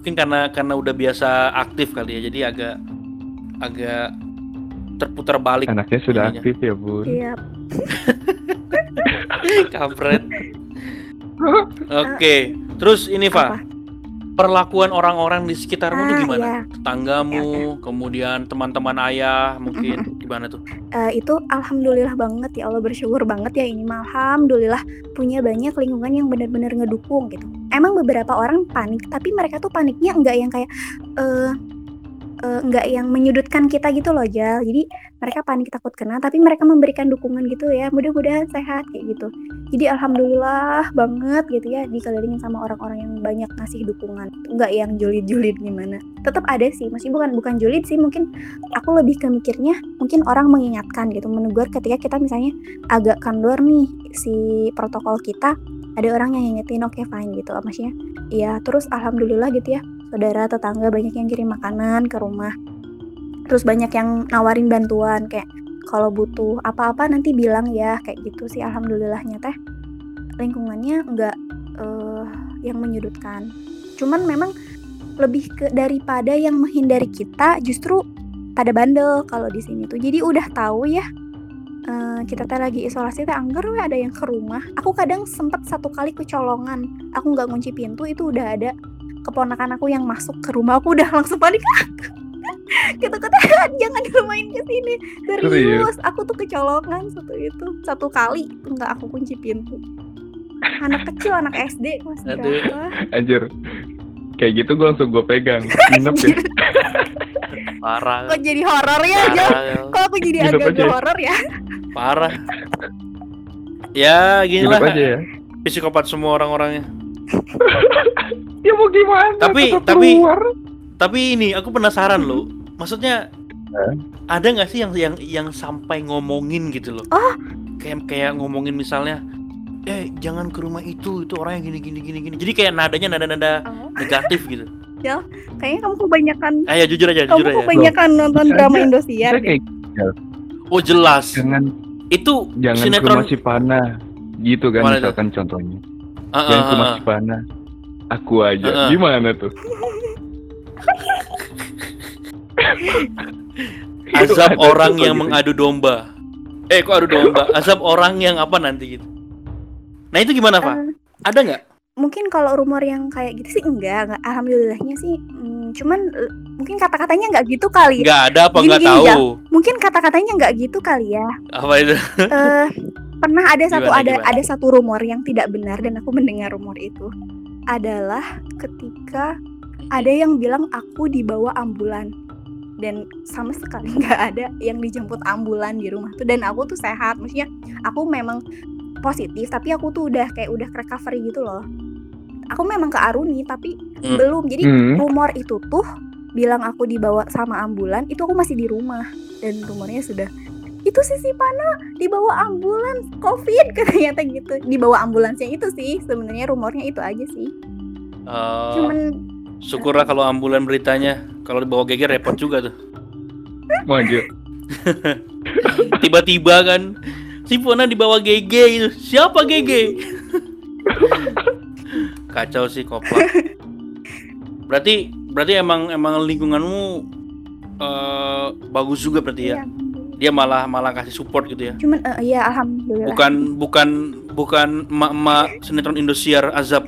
[SPEAKER 2] Mungkin karena karena udah biasa aktif kali ya, jadi agak agak terputar balik.
[SPEAKER 4] Anaknya sudah
[SPEAKER 2] ininya.
[SPEAKER 4] aktif ya, Bun.
[SPEAKER 3] Iya.
[SPEAKER 2] Kampret. Oke, terus ini Pak, perlakuan orang-orang di sekitarmu tuh
[SPEAKER 3] Ah,
[SPEAKER 2] gimana?
[SPEAKER 3] iya.
[SPEAKER 2] Tetanggamu, kemudian teman-teman ayah, mungkin gimana tuh?
[SPEAKER 3] Eh, itu alhamdulillah banget ya Allah bersyukur banget ya ini mah alhamdulillah punya banyak lingkungan yang benar-benar ngedukung gitu. Emang beberapa orang panik, tapi mereka tuh paniknya enggak yang kayak eh eh, enggak yang menyudutkan kita gitu loh Jal. Jadi mereka panik takut kena, tapi mereka memberikan dukungan gitu ya. Mudah-mudahan sehat kayak gitu. Jadi alhamdulillah banget gitu ya dikelilingin sama orang-orang yang banyak ngasih dukungan. Enggak yang julid-julid gimana. Tetap ada sih, masih bukan bukan julid sih mungkin aku lebih ke mikirnya mungkin orang mengingatkan gitu menegur ketika kita misalnya agak kendor nih si protokol kita ada orang yang ngingetin oke fine gitu maksudnya ya terus alhamdulillah gitu ya saudara tetangga banyak yang kirim makanan ke rumah. Terus banyak yang nawarin bantuan kayak kalau butuh apa-apa nanti bilang ya kayak gitu sih alhamdulillahnya teh. Lingkungannya nggak eh, yang menyudutkan. Cuman memang lebih ke daripada yang menghindari kita justru pada bandel kalau di sini tuh. Jadi udah tahu ya eh, kita teh lagi isolasi teh anggar we ada yang ke rumah. Aku kadang sempet satu kali kecolongan. Aku nggak kunci pintu itu udah ada keponakan aku yang masuk ke rumah aku udah langsung panik kita kata jangan dirumahin ke sini serius aku tuh kecolongan satu itu satu kali nggak aku kunci pintu anak kecil anak SD kelas
[SPEAKER 2] Aduh.
[SPEAKER 4] Anjir. Kayak gitu gue langsung gue pegang. Nginep ya.
[SPEAKER 2] Parah.
[SPEAKER 3] kok jadi horor ya?
[SPEAKER 2] Parah.
[SPEAKER 3] kok aku jadi agak
[SPEAKER 4] aja.
[SPEAKER 3] horor ya
[SPEAKER 2] Parah. Ya, gini lah
[SPEAKER 4] aja ya.
[SPEAKER 2] psikopat semua orang-orangnya.
[SPEAKER 4] Ya mau gimana?
[SPEAKER 2] Tapi-
[SPEAKER 4] tetap
[SPEAKER 2] tapi-
[SPEAKER 4] keluar.
[SPEAKER 2] Tapi ini aku penasaran loh. Maksudnya
[SPEAKER 4] Eh?
[SPEAKER 2] ada nggak sih yang yang yang sampai ngomongin gitu loh?
[SPEAKER 3] Oh.
[SPEAKER 2] Kayak kayak ngomongin misalnya, eh jangan ke rumah itu, itu orangnya gini gini gini gini. Jadi kayak nadanya nada-nada
[SPEAKER 3] Oh.
[SPEAKER 2] negatif gitu.
[SPEAKER 3] kayaknya kamu kebanyakan
[SPEAKER 2] Ayo jujur aja,
[SPEAKER 3] kamu
[SPEAKER 2] jujur aja.
[SPEAKER 3] kebanyakan nonton
[SPEAKER 4] Bisa
[SPEAKER 3] drama
[SPEAKER 4] aja.
[SPEAKER 3] Indosiar deh.
[SPEAKER 4] kayak
[SPEAKER 2] Oh jelas.
[SPEAKER 4] jangan
[SPEAKER 2] Itu
[SPEAKER 4] jangan ke
[SPEAKER 2] sinetron.
[SPEAKER 4] rumah Cipana gitu kan
[SPEAKER 2] Mana
[SPEAKER 4] misalkan contohnya.
[SPEAKER 2] Ah,
[SPEAKER 4] ke rumah
[SPEAKER 2] ah, ah.
[SPEAKER 4] Cipana. Aku aja.
[SPEAKER 2] Heeh.
[SPEAKER 4] Gimana tuh?
[SPEAKER 2] Azab orang yang
[SPEAKER 4] gitu.
[SPEAKER 2] mengadu domba. Eh kok adu domba? Azab orang yang apa nanti gitu. Nah itu gimana Pak?
[SPEAKER 3] Eh,
[SPEAKER 2] Ada nggak?
[SPEAKER 3] mungkin kalau rumor yang kayak gitu sih enggak, enggak. alhamdulillahnya sih hmm, cuman eh, mungkin kata-katanya nggak gitu kali
[SPEAKER 2] Nggak ada apa nggak tahu?
[SPEAKER 3] mungkin kata-katanya nggak gitu kali ya
[SPEAKER 2] Apa itu?
[SPEAKER 3] eh pernah ada satu
[SPEAKER 2] Gimana,
[SPEAKER 3] ada
[SPEAKER 2] gimana?
[SPEAKER 3] ada satu rumor yang tidak benar dan aku mendengar rumor itu. Adalah ketika ada yang bilang aku dibawa ambulan. Dan sama sekali nggak ada yang dijemput ambulan di rumah tuh. Dan aku tuh sehat. Maksudnya aku memang positif tapi aku tuh udah kayak udah recovery gitu loh. Aku memang ke Aruni tapi
[SPEAKER 2] Hmm.
[SPEAKER 3] belum. Jadi
[SPEAKER 4] Hmm.
[SPEAKER 3] rumor itu tuh bilang aku dibawa sama ambulan itu aku masih di rumah. Dan rumornya sudah itu sih si Pana dibawa ambulans covid katanya teh gitu dibawa ambulansnya itu sih sebenarnya rumornya itu aja sih
[SPEAKER 2] Eh,
[SPEAKER 3] cuman
[SPEAKER 2] syukurlah kalau ambulan beritanya. Kalau dibawa geger repot juga tuh.
[SPEAKER 4] Maju.
[SPEAKER 2] Tiba-tiba kan si Pona dibawa GG itu. Siapa GG? Kacau sih koplak. Berarti berarti emang emang lingkunganmu eh, bagus juga berarti ya.
[SPEAKER 3] iya,
[SPEAKER 2] Dia malah malah kasih support gitu ya.
[SPEAKER 3] cuman eh, ya alhamdulillah
[SPEAKER 2] Bukan bukan bukan emak-emak sinetron Indosiar azab.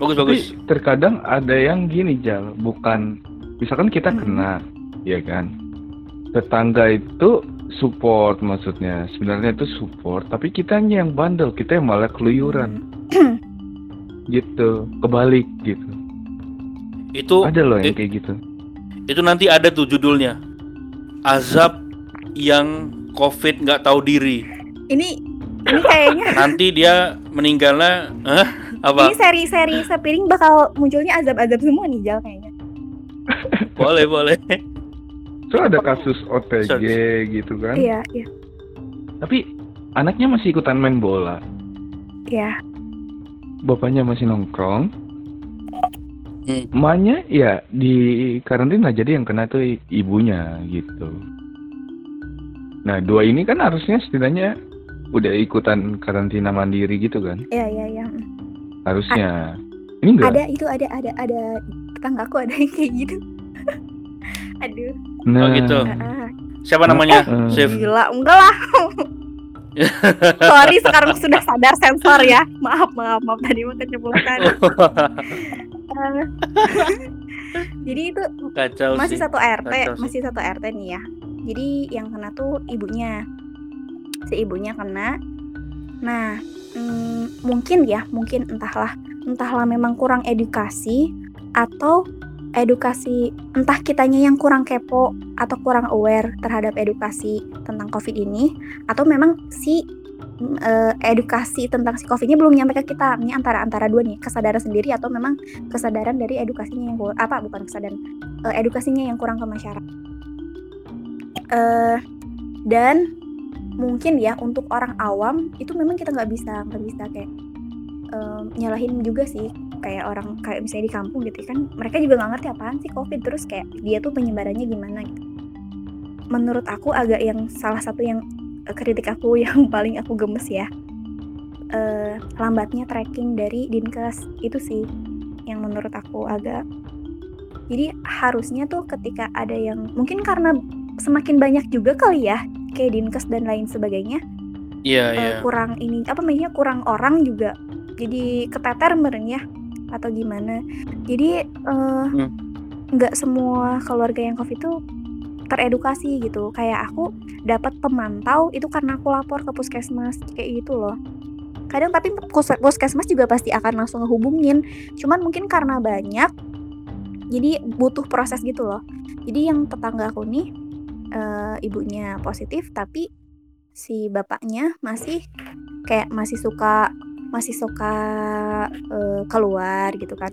[SPEAKER 2] Bagus bagus.
[SPEAKER 4] Tapi terkadang ada yang gini Jal, bukan misalkan kita
[SPEAKER 3] Hmm.
[SPEAKER 4] kena, ya kan. Tetangga itu support maksudnya. Sebenarnya itu support, tapi kitanya yang bandel, kita yang malah keluyuran gitu. Kebalik gitu.
[SPEAKER 2] Itu
[SPEAKER 4] Ada loh yang
[SPEAKER 2] eh,
[SPEAKER 4] kayak gitu.
[SPEAKER 2] itu nanti ada tuh judulnya. Azab yang COVID nggak tahu diri.
[SPEAKER 3] ini ini kayaknya
[SPEAKER 2] Nanti dia meninggalnya, Hah? apa?
[SPEAKER 3] ini seri-seri sepiring bakal munculnya azab-azab semua nih Jal kayaknya
[SPEAKER 2] Boleh boleh.
[SPEAKER 4] So ada kasus OTG
[SPEAKER 2] Search.
[SPEAKER 4] gitu kan.
[SPEAKER 3] iya iya
[SPEAKER 4] Tapi anaknya masih ikutan main bola.
[SPEAKER 3] iya
[SPEAKER 4] Bapaknya masih nongkrong.
[SPEAKER 2] Hmm.
[SPEAKER 4] Emaknya ya di karantina jadi yang kena tuh ibunya gitu. Nah dua ini kan harusnya setidaknya udah ikutan karantina mandiri gitu kan.
[SPEAKER 3] iya iya iya
[SPEAKER 4] harusnya. Ini enggak?
[SPEAKER 3] Ada itu ada ada ada tetanggaku ada yang kayak gitu. Aduh.
[SPEAKER 4] Nah,
[SPEAKER 2] Oh, gitu. Siapa namanya?
[SPEAKER 4] Eh,
[SPEAKER 2] Sif.
[SPEAKER 3] Gila, enggak lah. Sorry sekarang sudah sadar sensor ya. Maaf, maaf, maaf tadi mah keceplosan. Eh, Jadi itu
[SPEAKER 2] Kacau
[SPEAKER 3] masih
[SPEAKER 2] sih.
[SPEAKER 3] satu RT,
[SPEAKER 2] Kacau sih.
[SPEAKER 3] masih satu RT nih ya. Jadi yang kena tuh ibunya. Si ibunya kena. Nah, mm, mungkin ya, mungkin entahlah, entahlah memang kurang edukasi atau edukasi entah kitanya yang kurang kepo atau kurang aware terhadap edukasi tentang COVID ini atau memang si mm, eh, edukasi tentang si COVID-nya belum nyampe ke kita. Ini antara antara dua nih, kesadaran sendiri atau memang kesadaran dari edukasinya yang apa bukan kesadaran eh, edukasinya yang kurang ke masyarakat. Eh dan mungkin ya untuk orang awam itu memang kita nggak bisa nggak bisa kayak em, nyalahin juga sih. Kayak orang kayak misalnya di kampung gitu kan mereka juga nggak ngerti apaan sih covid terus kayak dia tuh penyebarannya gimana gitu. Menurut aku agak yang salah satu yang eh, kritik aku yang paling aku gemes ya eh lambatnya tracking dari dinkes. Itu sih yang menurut aku agak. Jadi harusnya tuh ketika ada yang mungkin karena semakin banyak juga kali ya kayak dinkes dan lain sebagainya.
[SPEAKER 2] Iya,
[SPEAKER 3] eh,
[SPEAKER 2] iya.
[SPEAKER 3] kurang ini apa namanya kurang orang juga. Jadi keteter meren ya atau gimana. Jadi eh,
[SPEAKER 2] Hmm.
[SPEAKER 3] nggak semua keluarga yang covid itu teredukasi gitu. Kayak aku dapat pemantau itu karena aku lapor ke puskesmas kayak gitu loh. Kadang tapi pus- puskesmas juga pasti akan langsung ngehubungin. Cuman mungkin karena banyak jadi butuh proses gitu loh. Jadi yang tetangga aku nih eh, ibunya positif tapi si bapaknya masih kayak masih suka masih suka eh, keluar gitu kan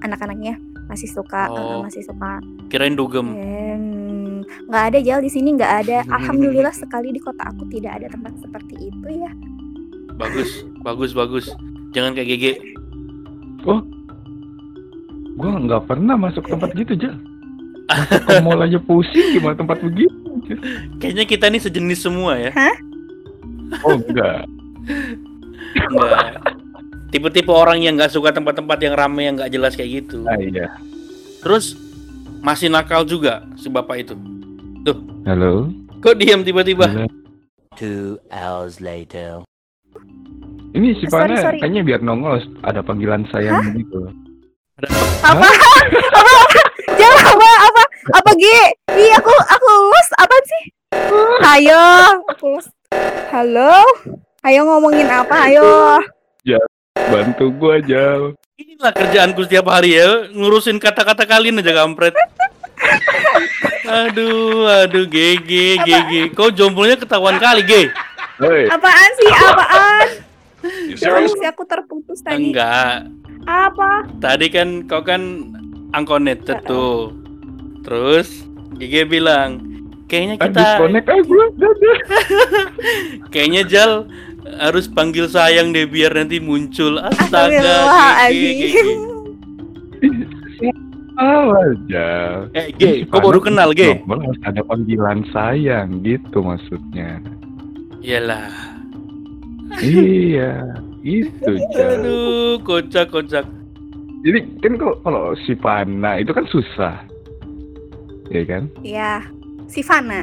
[SPEAKER 3] anak-anaknya masih suka eh,
[SPEAKER 2] Oh.
[SPEAKER 3] masih suka
[SPEAKER 2] Kirain dugem.
[SPEAKER 3] Em, nggak ada jal di sini nggak ada alhamdulillah sekali di kota aku tidak ada tempat seperti itu ya
[SPEAKER 2] Bagus, bagus, bagus. Jangan kayak GG.
[SPEAKER 4] gua nggak pernah masuk tempat gitu, Jal. Mall aja pusing gimana tempat begitu.
[SPEAKER 2] Kayaknya kita ini sejenis semua ya.
[SPEAKER 4] Oh, enggak.
[SPEAKER 2] Enggak. Tipe-tipe orang yang nggak suka tempat-tempat yang ramai yang nggak jelas kayak gitu.
[SPEAKER 4] Ah, iya.
[SPEAKER 2] Terus masih nakal juga si bapak itu.
[SPEAKER 4] Halo.
[SPEAKER 2] Kok diam tiba-tiba?
[SPEAKER 1] Two hours later.
[SPEAKER 4] Ini si Pana
[SPEAKER 3] sorry.
[SPEAKER 4] kayaknya biar nongol ada panggilan sayang begitu.
[SPEAKER 3] apa apa apa apa apa G iya aku aku lulus apa sih? Ayo aku lulus halo? Ayo ngomongin apa? Ayo.
[SPEAKER 4] Bantu gua, Jal.
[SPEAKER 2] Inilah kerjaanku setiap hari ya, ngurusin kata-kata kalian aja kampret. aduh, aduh, GG, GG. Kau jombolnya ketahuan kali, G.
[SPEAKER 3] Apaan sih? Apaan? Terus sih? Aku terputus tadi.
[SPEAKER 2] Enggak.
[SPEAKER 3] apa?
[SPEAKER 2] Tadi kan kau kan unconnected tuh. Terus GG bilang, kayaknya
[SPEAKER 4] ah,
[SPEAKER 2] kita
[SPEAKER 4] disconnect. Dadah.
[SPEAKER 2] kayaknya Jal harus panggil sayang deh biar nanti muncul. Astaga,
[SPEAKER 4] Jal.
[SPEAKER 2] Eh, G,
[SPEAKER 4] Pana
[SPEAKER 2] baru kenal, G?
[SPEAKER 4] harus ada panggilan sayang gitu maksudnya.
[SPEAKER 2] Iyalah.
[SPEAKER 4] iya, itu Jal.
[SPEAKER 2] Aduh, kocak, kocak.
[SPEAKER 4] Jadi kan kalau kalau si Pana itu kan susah. Iya kan?
[SPEAKER 3] ya si Fana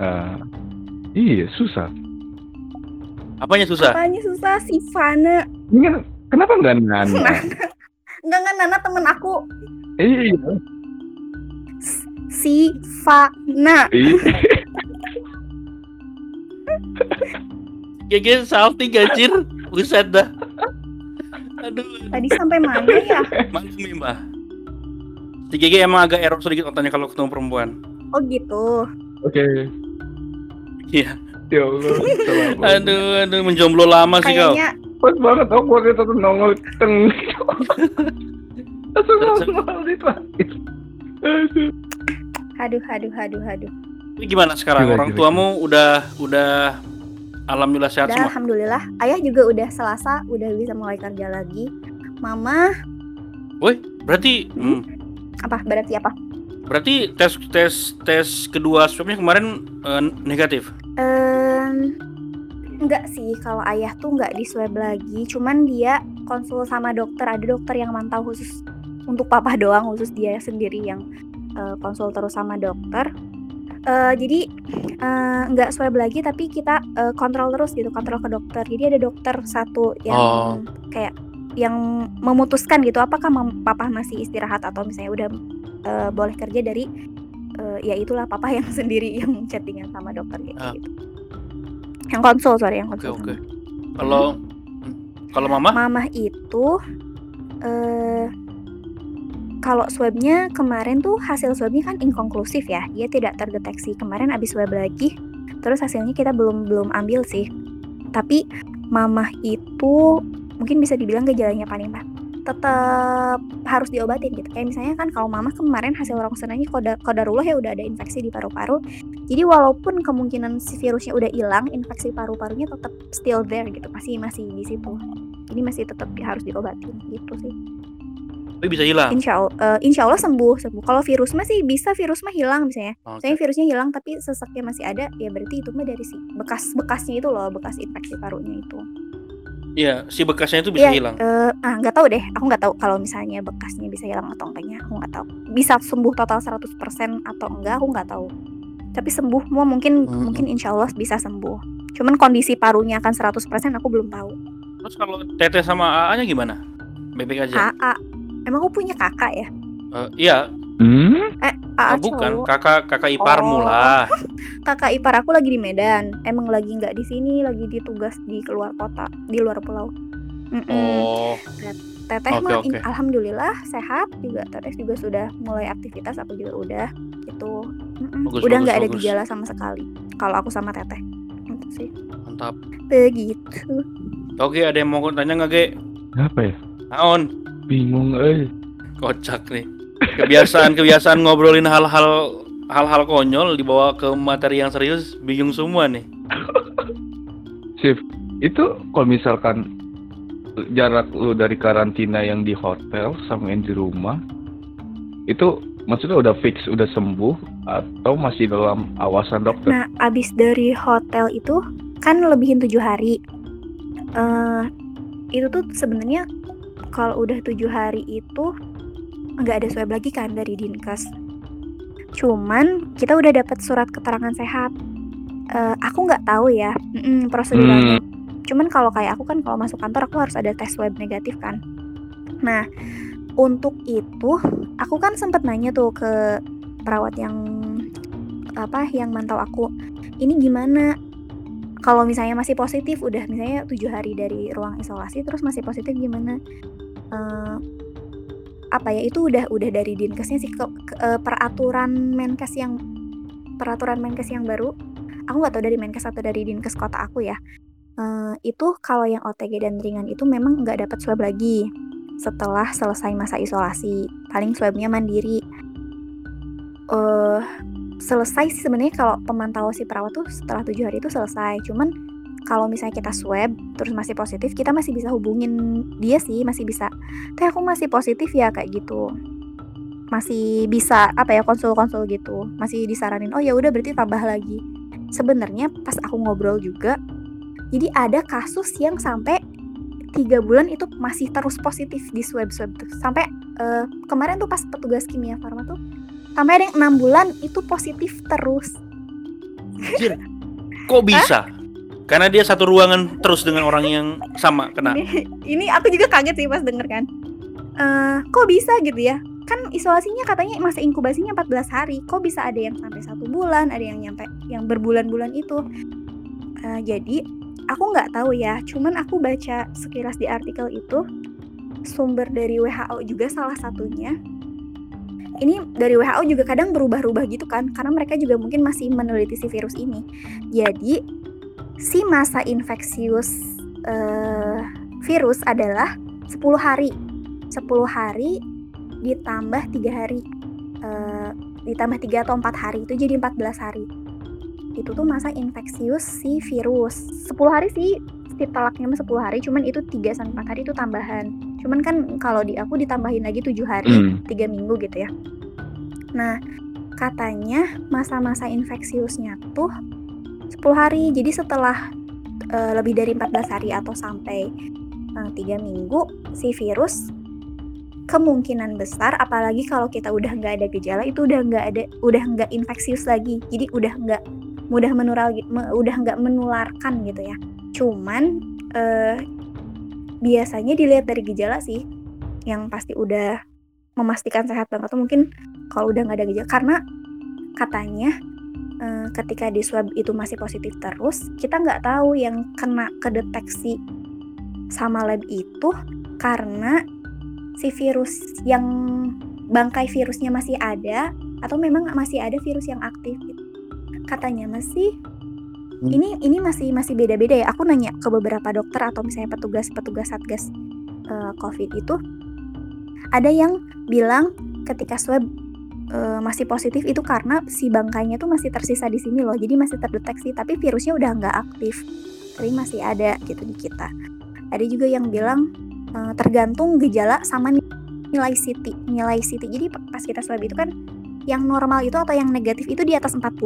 [SPEAKER 4] Ah, iya, susah.
[SPEAKER 2] Apanya susah?
[SPEAKER 3] apanya susah si Fana
[SPEAKER 4] Ini kan kenapa nggak Nana?
[SPEAKER 3] enggak enggak Nana temen aku
[SPEAKER 4] iya,
[SPEAKER 3] si Fana
[SPEAKER 4] iya.
[SPEAKER 2] GG salting anjir. Buset dah. Aduh,
[SPEAKER 3] tadi sampai mana ya
[SPEAKER 2] maklumi mbah. Si GG emang agak error sedikit otaknya kalau ketemu perempuan.
[SPEAKER 3] oh gitu
[SPEAKER 4] Oke.
[SPEAKER 2] Iya.
[SPEAKER 4] Ya Allah.
[SPEAKER 2] Aduh, aduh menjomblo lama sih kau.
[SPEAKER 3] kayaknya
[SPEAKER 4] Pas banget awkward itu tuh nongol teng. Langsung nongol di. Aduh.
[SPEAKER 3] aduh aduh aduh
[SPEAKER 2] Ini gimana sekarang?
[SPEAKER 4] Gila,
[SPEAKER 2] Orang
[SPEAKER 4] gila,
[SPEAKER 2] tuamu udah udah alhamdulillah sehat
[SPEAKER 3] udah
[SPEAKER 2] semua.
[SPEAKER 3] alhamdulillah ayah juga udah selasa udah bisa mulai kerja lagi mama
[SPEAKER 2] Woi, berarti
[SPEAKER 3] Hmm? Apa? Berarti apa?
[SPEAKER 2] Berarti tes tes tes kedua swabnya kemarin eh, negatif.
[SPEAKER 3] Em, enggak sih. Kalau ayah tuh enggak di swab lagi. Cuman dia konsul sama dokter. Ada dokter yang mantau khusus untuk papa doang khusus dia sendiri yang uh, konsul terus sama dokter. Uh, jadi uh, nggak swab lagi tapi kita uh, kontrol terus gitu kontrol ke dokter. Jadi ada dokter satu yang
[SPEAKER 2] Oh.
[SPEAKER 3] kayak yang memutuskan gitu apakah mam- papa masih istirahat atau misalnya udah uh, boleh kerja dari uh, ya itulah papa yang sendiri yang chattingan sama dokter kayak
[SPEAKER 2] Ah.
[SPEAKER 3] gitu yang konsul sorry yang
[SPEAKER 2] Oke
[SPEAKER 3] konsul
[SPEAKER 2] oke.
[SPEAKER 3] sama-
[SPEAKER 2] Kalau kalau mama
[SPEAKER 3] Mamah itu eh kalau swabnya kemarin tuh hasil swabnya kan inkonklusif ya, dia tidak terdeteksi. Kemarin abis swab lagi, terus hasilnya kita belum belum ambil sih. Tapi mamah itu mungkin bisa dibilang gejalanya paling pak tetap harus diobatin gitu. Kayak misalnya kan kalau mamah kemarin hasil rongsenanya koda kodarullah ya udah ada infeksi di paru-paru. Jadi walaupun kemungkinan si virusnya udah hilang, infeksi paru-parunya tetap still there gitu, masih masih di situ. Jadi masih tetap harus diobatin gitu sih.
[SPEAKER 2] tapi bisa hilang.
[SPEAKER 3] Insya Allah, eh, insya Allah sembuh sembuh. Kalau virus mah sih bisa virus mah hilang misalnya.
[SPEAKER 2] Oke.
[SPEAKER 3] Misalnya virusnya hilang tapi sesaknya masih ada, ya berarti itu mah dari si bekas-bekasnya itu loh, bekas infeksi parunya itu.
[SPEAKER 2] Iya, si bekasnya itu bisa
[SPEAKER 3] Iya,
[SPEAKER 2] hilang.
[SPEAKER 3] eh, ah nggak tahu deh, aku nggak tahu kalau misalnya bekasnya bisa hilang atau enggaknya, aku nggak tahu. Bisa sembuh total 100% atau enggak, aku nggak tahu. Tapi sembuh mau mungkin
[SPEAKER 2] Hmm.
[SPEAKER 3] mungkin insya Allah bisa sembuh. Cuman kondisi parunya akan 100% aku belum tahu.
[SPEAKER 2] Terus kalau Teteh sama AA-nya gimana? Baik-baik aja.
[SPEAKER 3] AA, emang aku punya kakak ya?
[SPEAKER 2] Eh, iya,
[SPEAKER 4] Hmm?
[SPEAKER 3] AA
[SPEAKER 2] oh, bukan
[SPEAKER 3] cowok.
[SPEAKER 2] kakak kakak iparmu
[SPEAKER 3] Oh.
[SPEAKER 2] lah.
[SPEAKER 3] kakak ipar aku lagi di Medan emang lagi nggak di sini lagi ditugas di keluar kota di luar pulau Mm-mm.
[SPEAKER 2] Oh,
[SPEAKER 3] teteh
[SPEAKER 2] oke,
[SPEAKER 3] mah in- alhamdulillah sehat juga teteh juga sudah mulai aktivitas aku juga udah gitu.
[SPEAKER 2] Bagus,
[SPEAKER 3] udah nggak ada gejala sama sekali kalau aku sama teteh Gitu sih
[SPEAKER 2] mantap.
[SPEAKER 3] begitu
[SPEAKER 2] Oke, ada yang mau tanya nggak, Ge?
[SPEAKER 4] Apa ya?
[SPEAKER 2] Naon?
[SPEAKER 4] Bingung eh.
[SPEAKER 2] Kocak nih. Kebiasaan-kebiasaan ngobrolin hal-hal hal-hal konyol dibawa ke materi yang serius, bingung semua nih.
[SPEAKER 4] Sif, itu kalau misalkan jarak lu dari karantina yang di hotel sama yang di rumah itu maksudnya udah fix udah sembuh atau masih dalam awasan dokter?
[SPEAKER 3] nah abis dari hotel itu kan lebihin tujuh hari eh itu tuh sebenarnya kalau udah tujuh hari itu nggak ada swab lagi kan dari dinkes. Cuman kita udah dapat surat keterangan sehat. Eh aku nggak tahu ya mm-mm, prosedurnya cuman kalau kayak aku kan kalau masuk kantor aku harus ada tes swab negatif kan. Nah untuk itu aku kan sempet nanya tuh ke perawat yang apa yang mantau aku ini gimana? Kalau misalnya masih positif udah misalnya tujuh hari dari ruang isolasi terus masih positif gimana? Eh, apa ya itu udah udah dari dinkesnya sih ke, ke- eh, peraturan menkes yang peraturan menkes yang baru. Aku nggak tahu dari menkes atau dari dinkes kota aku ya. Eh, itu kalau yang OTG dan ringan itu memang nggak dapat swab lagi setelah selesai masa isolasi. Paling swabnya mandiri. Eh selesai sih sebenarnya kalau pemantauan si perawat tuh setelah tujuh hari itu selesai. Cuman kalau misalnya kita swab terus masih positif kita masih bisa hubungin dia sih masih bisa. Teh aku masih positif ya kayak gitu. Masih bisa apa ya konsul-konsul gitu. Masih disaranin oh ya udah berarti tambah lagi. Sebenarnya pas aku ngobrol juga jadi ada kasus yang sampai tiga bulan itu masih terus positif di swab swab tuh. Sampai eh, kemarin tuh pas petugas kimia farma tuh sampai ada yang enam bulan itu positif terus.
[SPEAKER 2] Anjir. Kok bisa? Karena dia satu ruangan terus dengan orang yang sama kena.
[SPEAKER 3] ini, aku juga kaget sih pas denger kan. Eh, kok bisa gitu ya? Kan isolasinya katanya masa inkubasinya 14 hari. Kok bisa ada yang sampai satu bulan ada yang nyampe yang berbulan-bulan itu? Eh, jadi aku nggak tahu ya. Cuman aku baca sekilas di artikel itu sumber dari WHO juga salah satunya. Ini dari WHO juga kadang berubah-ubah gitu kan karena mereka juga mungkin masih meneliti si virus ini. Jadi si masa infeksius eh, virus adalah 10 hari. 10 hari ditambah tiga hari eh, ditambah tiga atau empat hari itu jadi 14 hari. Itu tuh masa infeksius si virus. 10 hari sih si telaknya mah 10 hari cuman itu 3 sampai 4 hari itu tambahan. Cuman kan kalau di aku ditambahin lagi 7 hari
[SPEAKER 4] Hmm.
[SPEAKER 3] tiga minggu gitu ya. Nah katanya masa-masa infeksiusnya tuh 10 hari. Jadi setelah eh, lebih dari 14 hari atau sampai eh, tiga minggu si virus kemungkinan besar apalagi kalau kita udah nggak ada gejala itu udah nggak ada udah nggak infeksius lagi. Jadi udah nggak mudah menular me- udah nggak menularkan gitu ya. Cuman eh, biasanya dilihat dari gejala sih yang pasti udah memastikan sehat banget. Atau mungkin kalau udah nggak ada gejala karena katanya eh, ketika di swab itu masih positif terus kita nggak tahu yang kena kedeteksi sama lab itu karena si virus yang bangkai virusnya masih ada atau memang masih ada virus yang aktif. Katanya masih
[SPEAKER 2] Hmm.
[SPEAKER 3] ini ini masih masih beda-beda ya. Aku nanya ke beberapa dokter atau misalnya petugas-petugas satgas eh, COVID itu ada yang bilang ketika swab eh, masih positif itu karena si bangkainya tuh masih tersisa di sini loh. Jadi masih terdeteksi tapi virusnya udah nggak aktif. Tapi masih ada gitu di kita. Ada juga yang bilang eh, tergantung gejala sama ni- nilai CT nilai CT jadi pas kita swab itu kan yang normal itu atau yang negatif itu di atas 40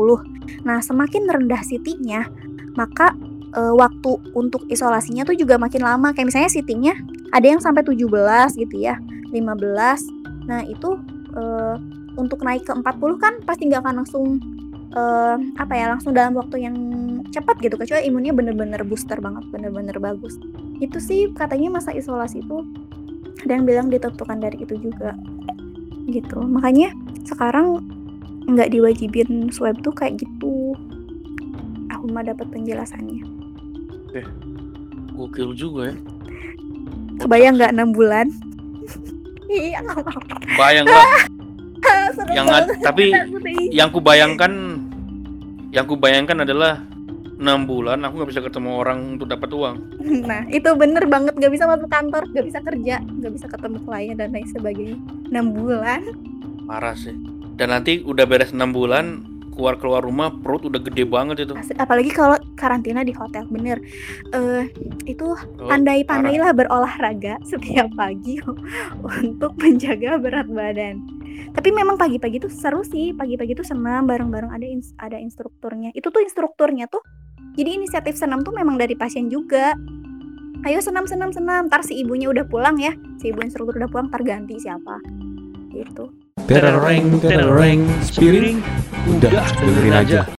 [SPEAKER 3] nah semakin rendah CT-nya maka eh, waktu untuk isolasinya tuh juga makin lama kayak misalnya CT-nya ada yang sampai 17 gitu ya 15 nah itu eh, untuk naik ke 40 kan pasti nggak akan langsung eh, apa ya langsung dalam waktu yang cepat gitu kecuali imunnya bener-bener booster banget bener-bener bagus. Itu sih katanya masa isolasi itu ada yang bilang ditentukan dari itu juga gitu. Makanya sekarang nggak diwajibin swab tuh kayak gitu. Aku mah dapat penjelasannya.
[SPEAKER 2] Gokil juga ya.
[SPEAKER 3] kebayang nggak enam bulan? Iya
[SPEAKER 2] Bayang lah.
[SPEAKER 3] Serem
[SPEAKER 2] yang
[SPEAKER 3] banget.
[SPEAKER 2] tapi yang ku bayangkan yang ku bayangkan adalah enam bulan aku nggak bisa ketemu orang untuk dapat uang.
[SPEAKER 3] nah itu bener banget nggak bisa masuk kantor nggak bisa kerja nggak bisa ketemu klien dan lain sebagainya enam bulan
[SPEAKER 2] Parah sih. Dan nanti udah beres enam bulan keluar keluar rumah perut udah gede banget itu.
[SPEAKER 3] Apalagi kalau karantina di hotel bener eh itu
[SPEAKER 2] Oh,
[SPEAKER 3] pandai-pandailah berolahraga setiap pagi untuk menjaga berat badan. Tapi memang pagi-pagi tuh seru sih, pagi-pagi tuh senam bareng-bareng ada ins- ada instrukturnya. Itu tuh instrukturnya tuh. Jadi inisiatif senam tuh memang dari pasien juga. Ayo senam senam senam. Ntar si ibunya udah pulang ya, si ibu instruktur udah pulang, ntar ganti siapa. Gitu.
[SPEAKER 1] Terereng, terereng, spiring, udah dengerin aja.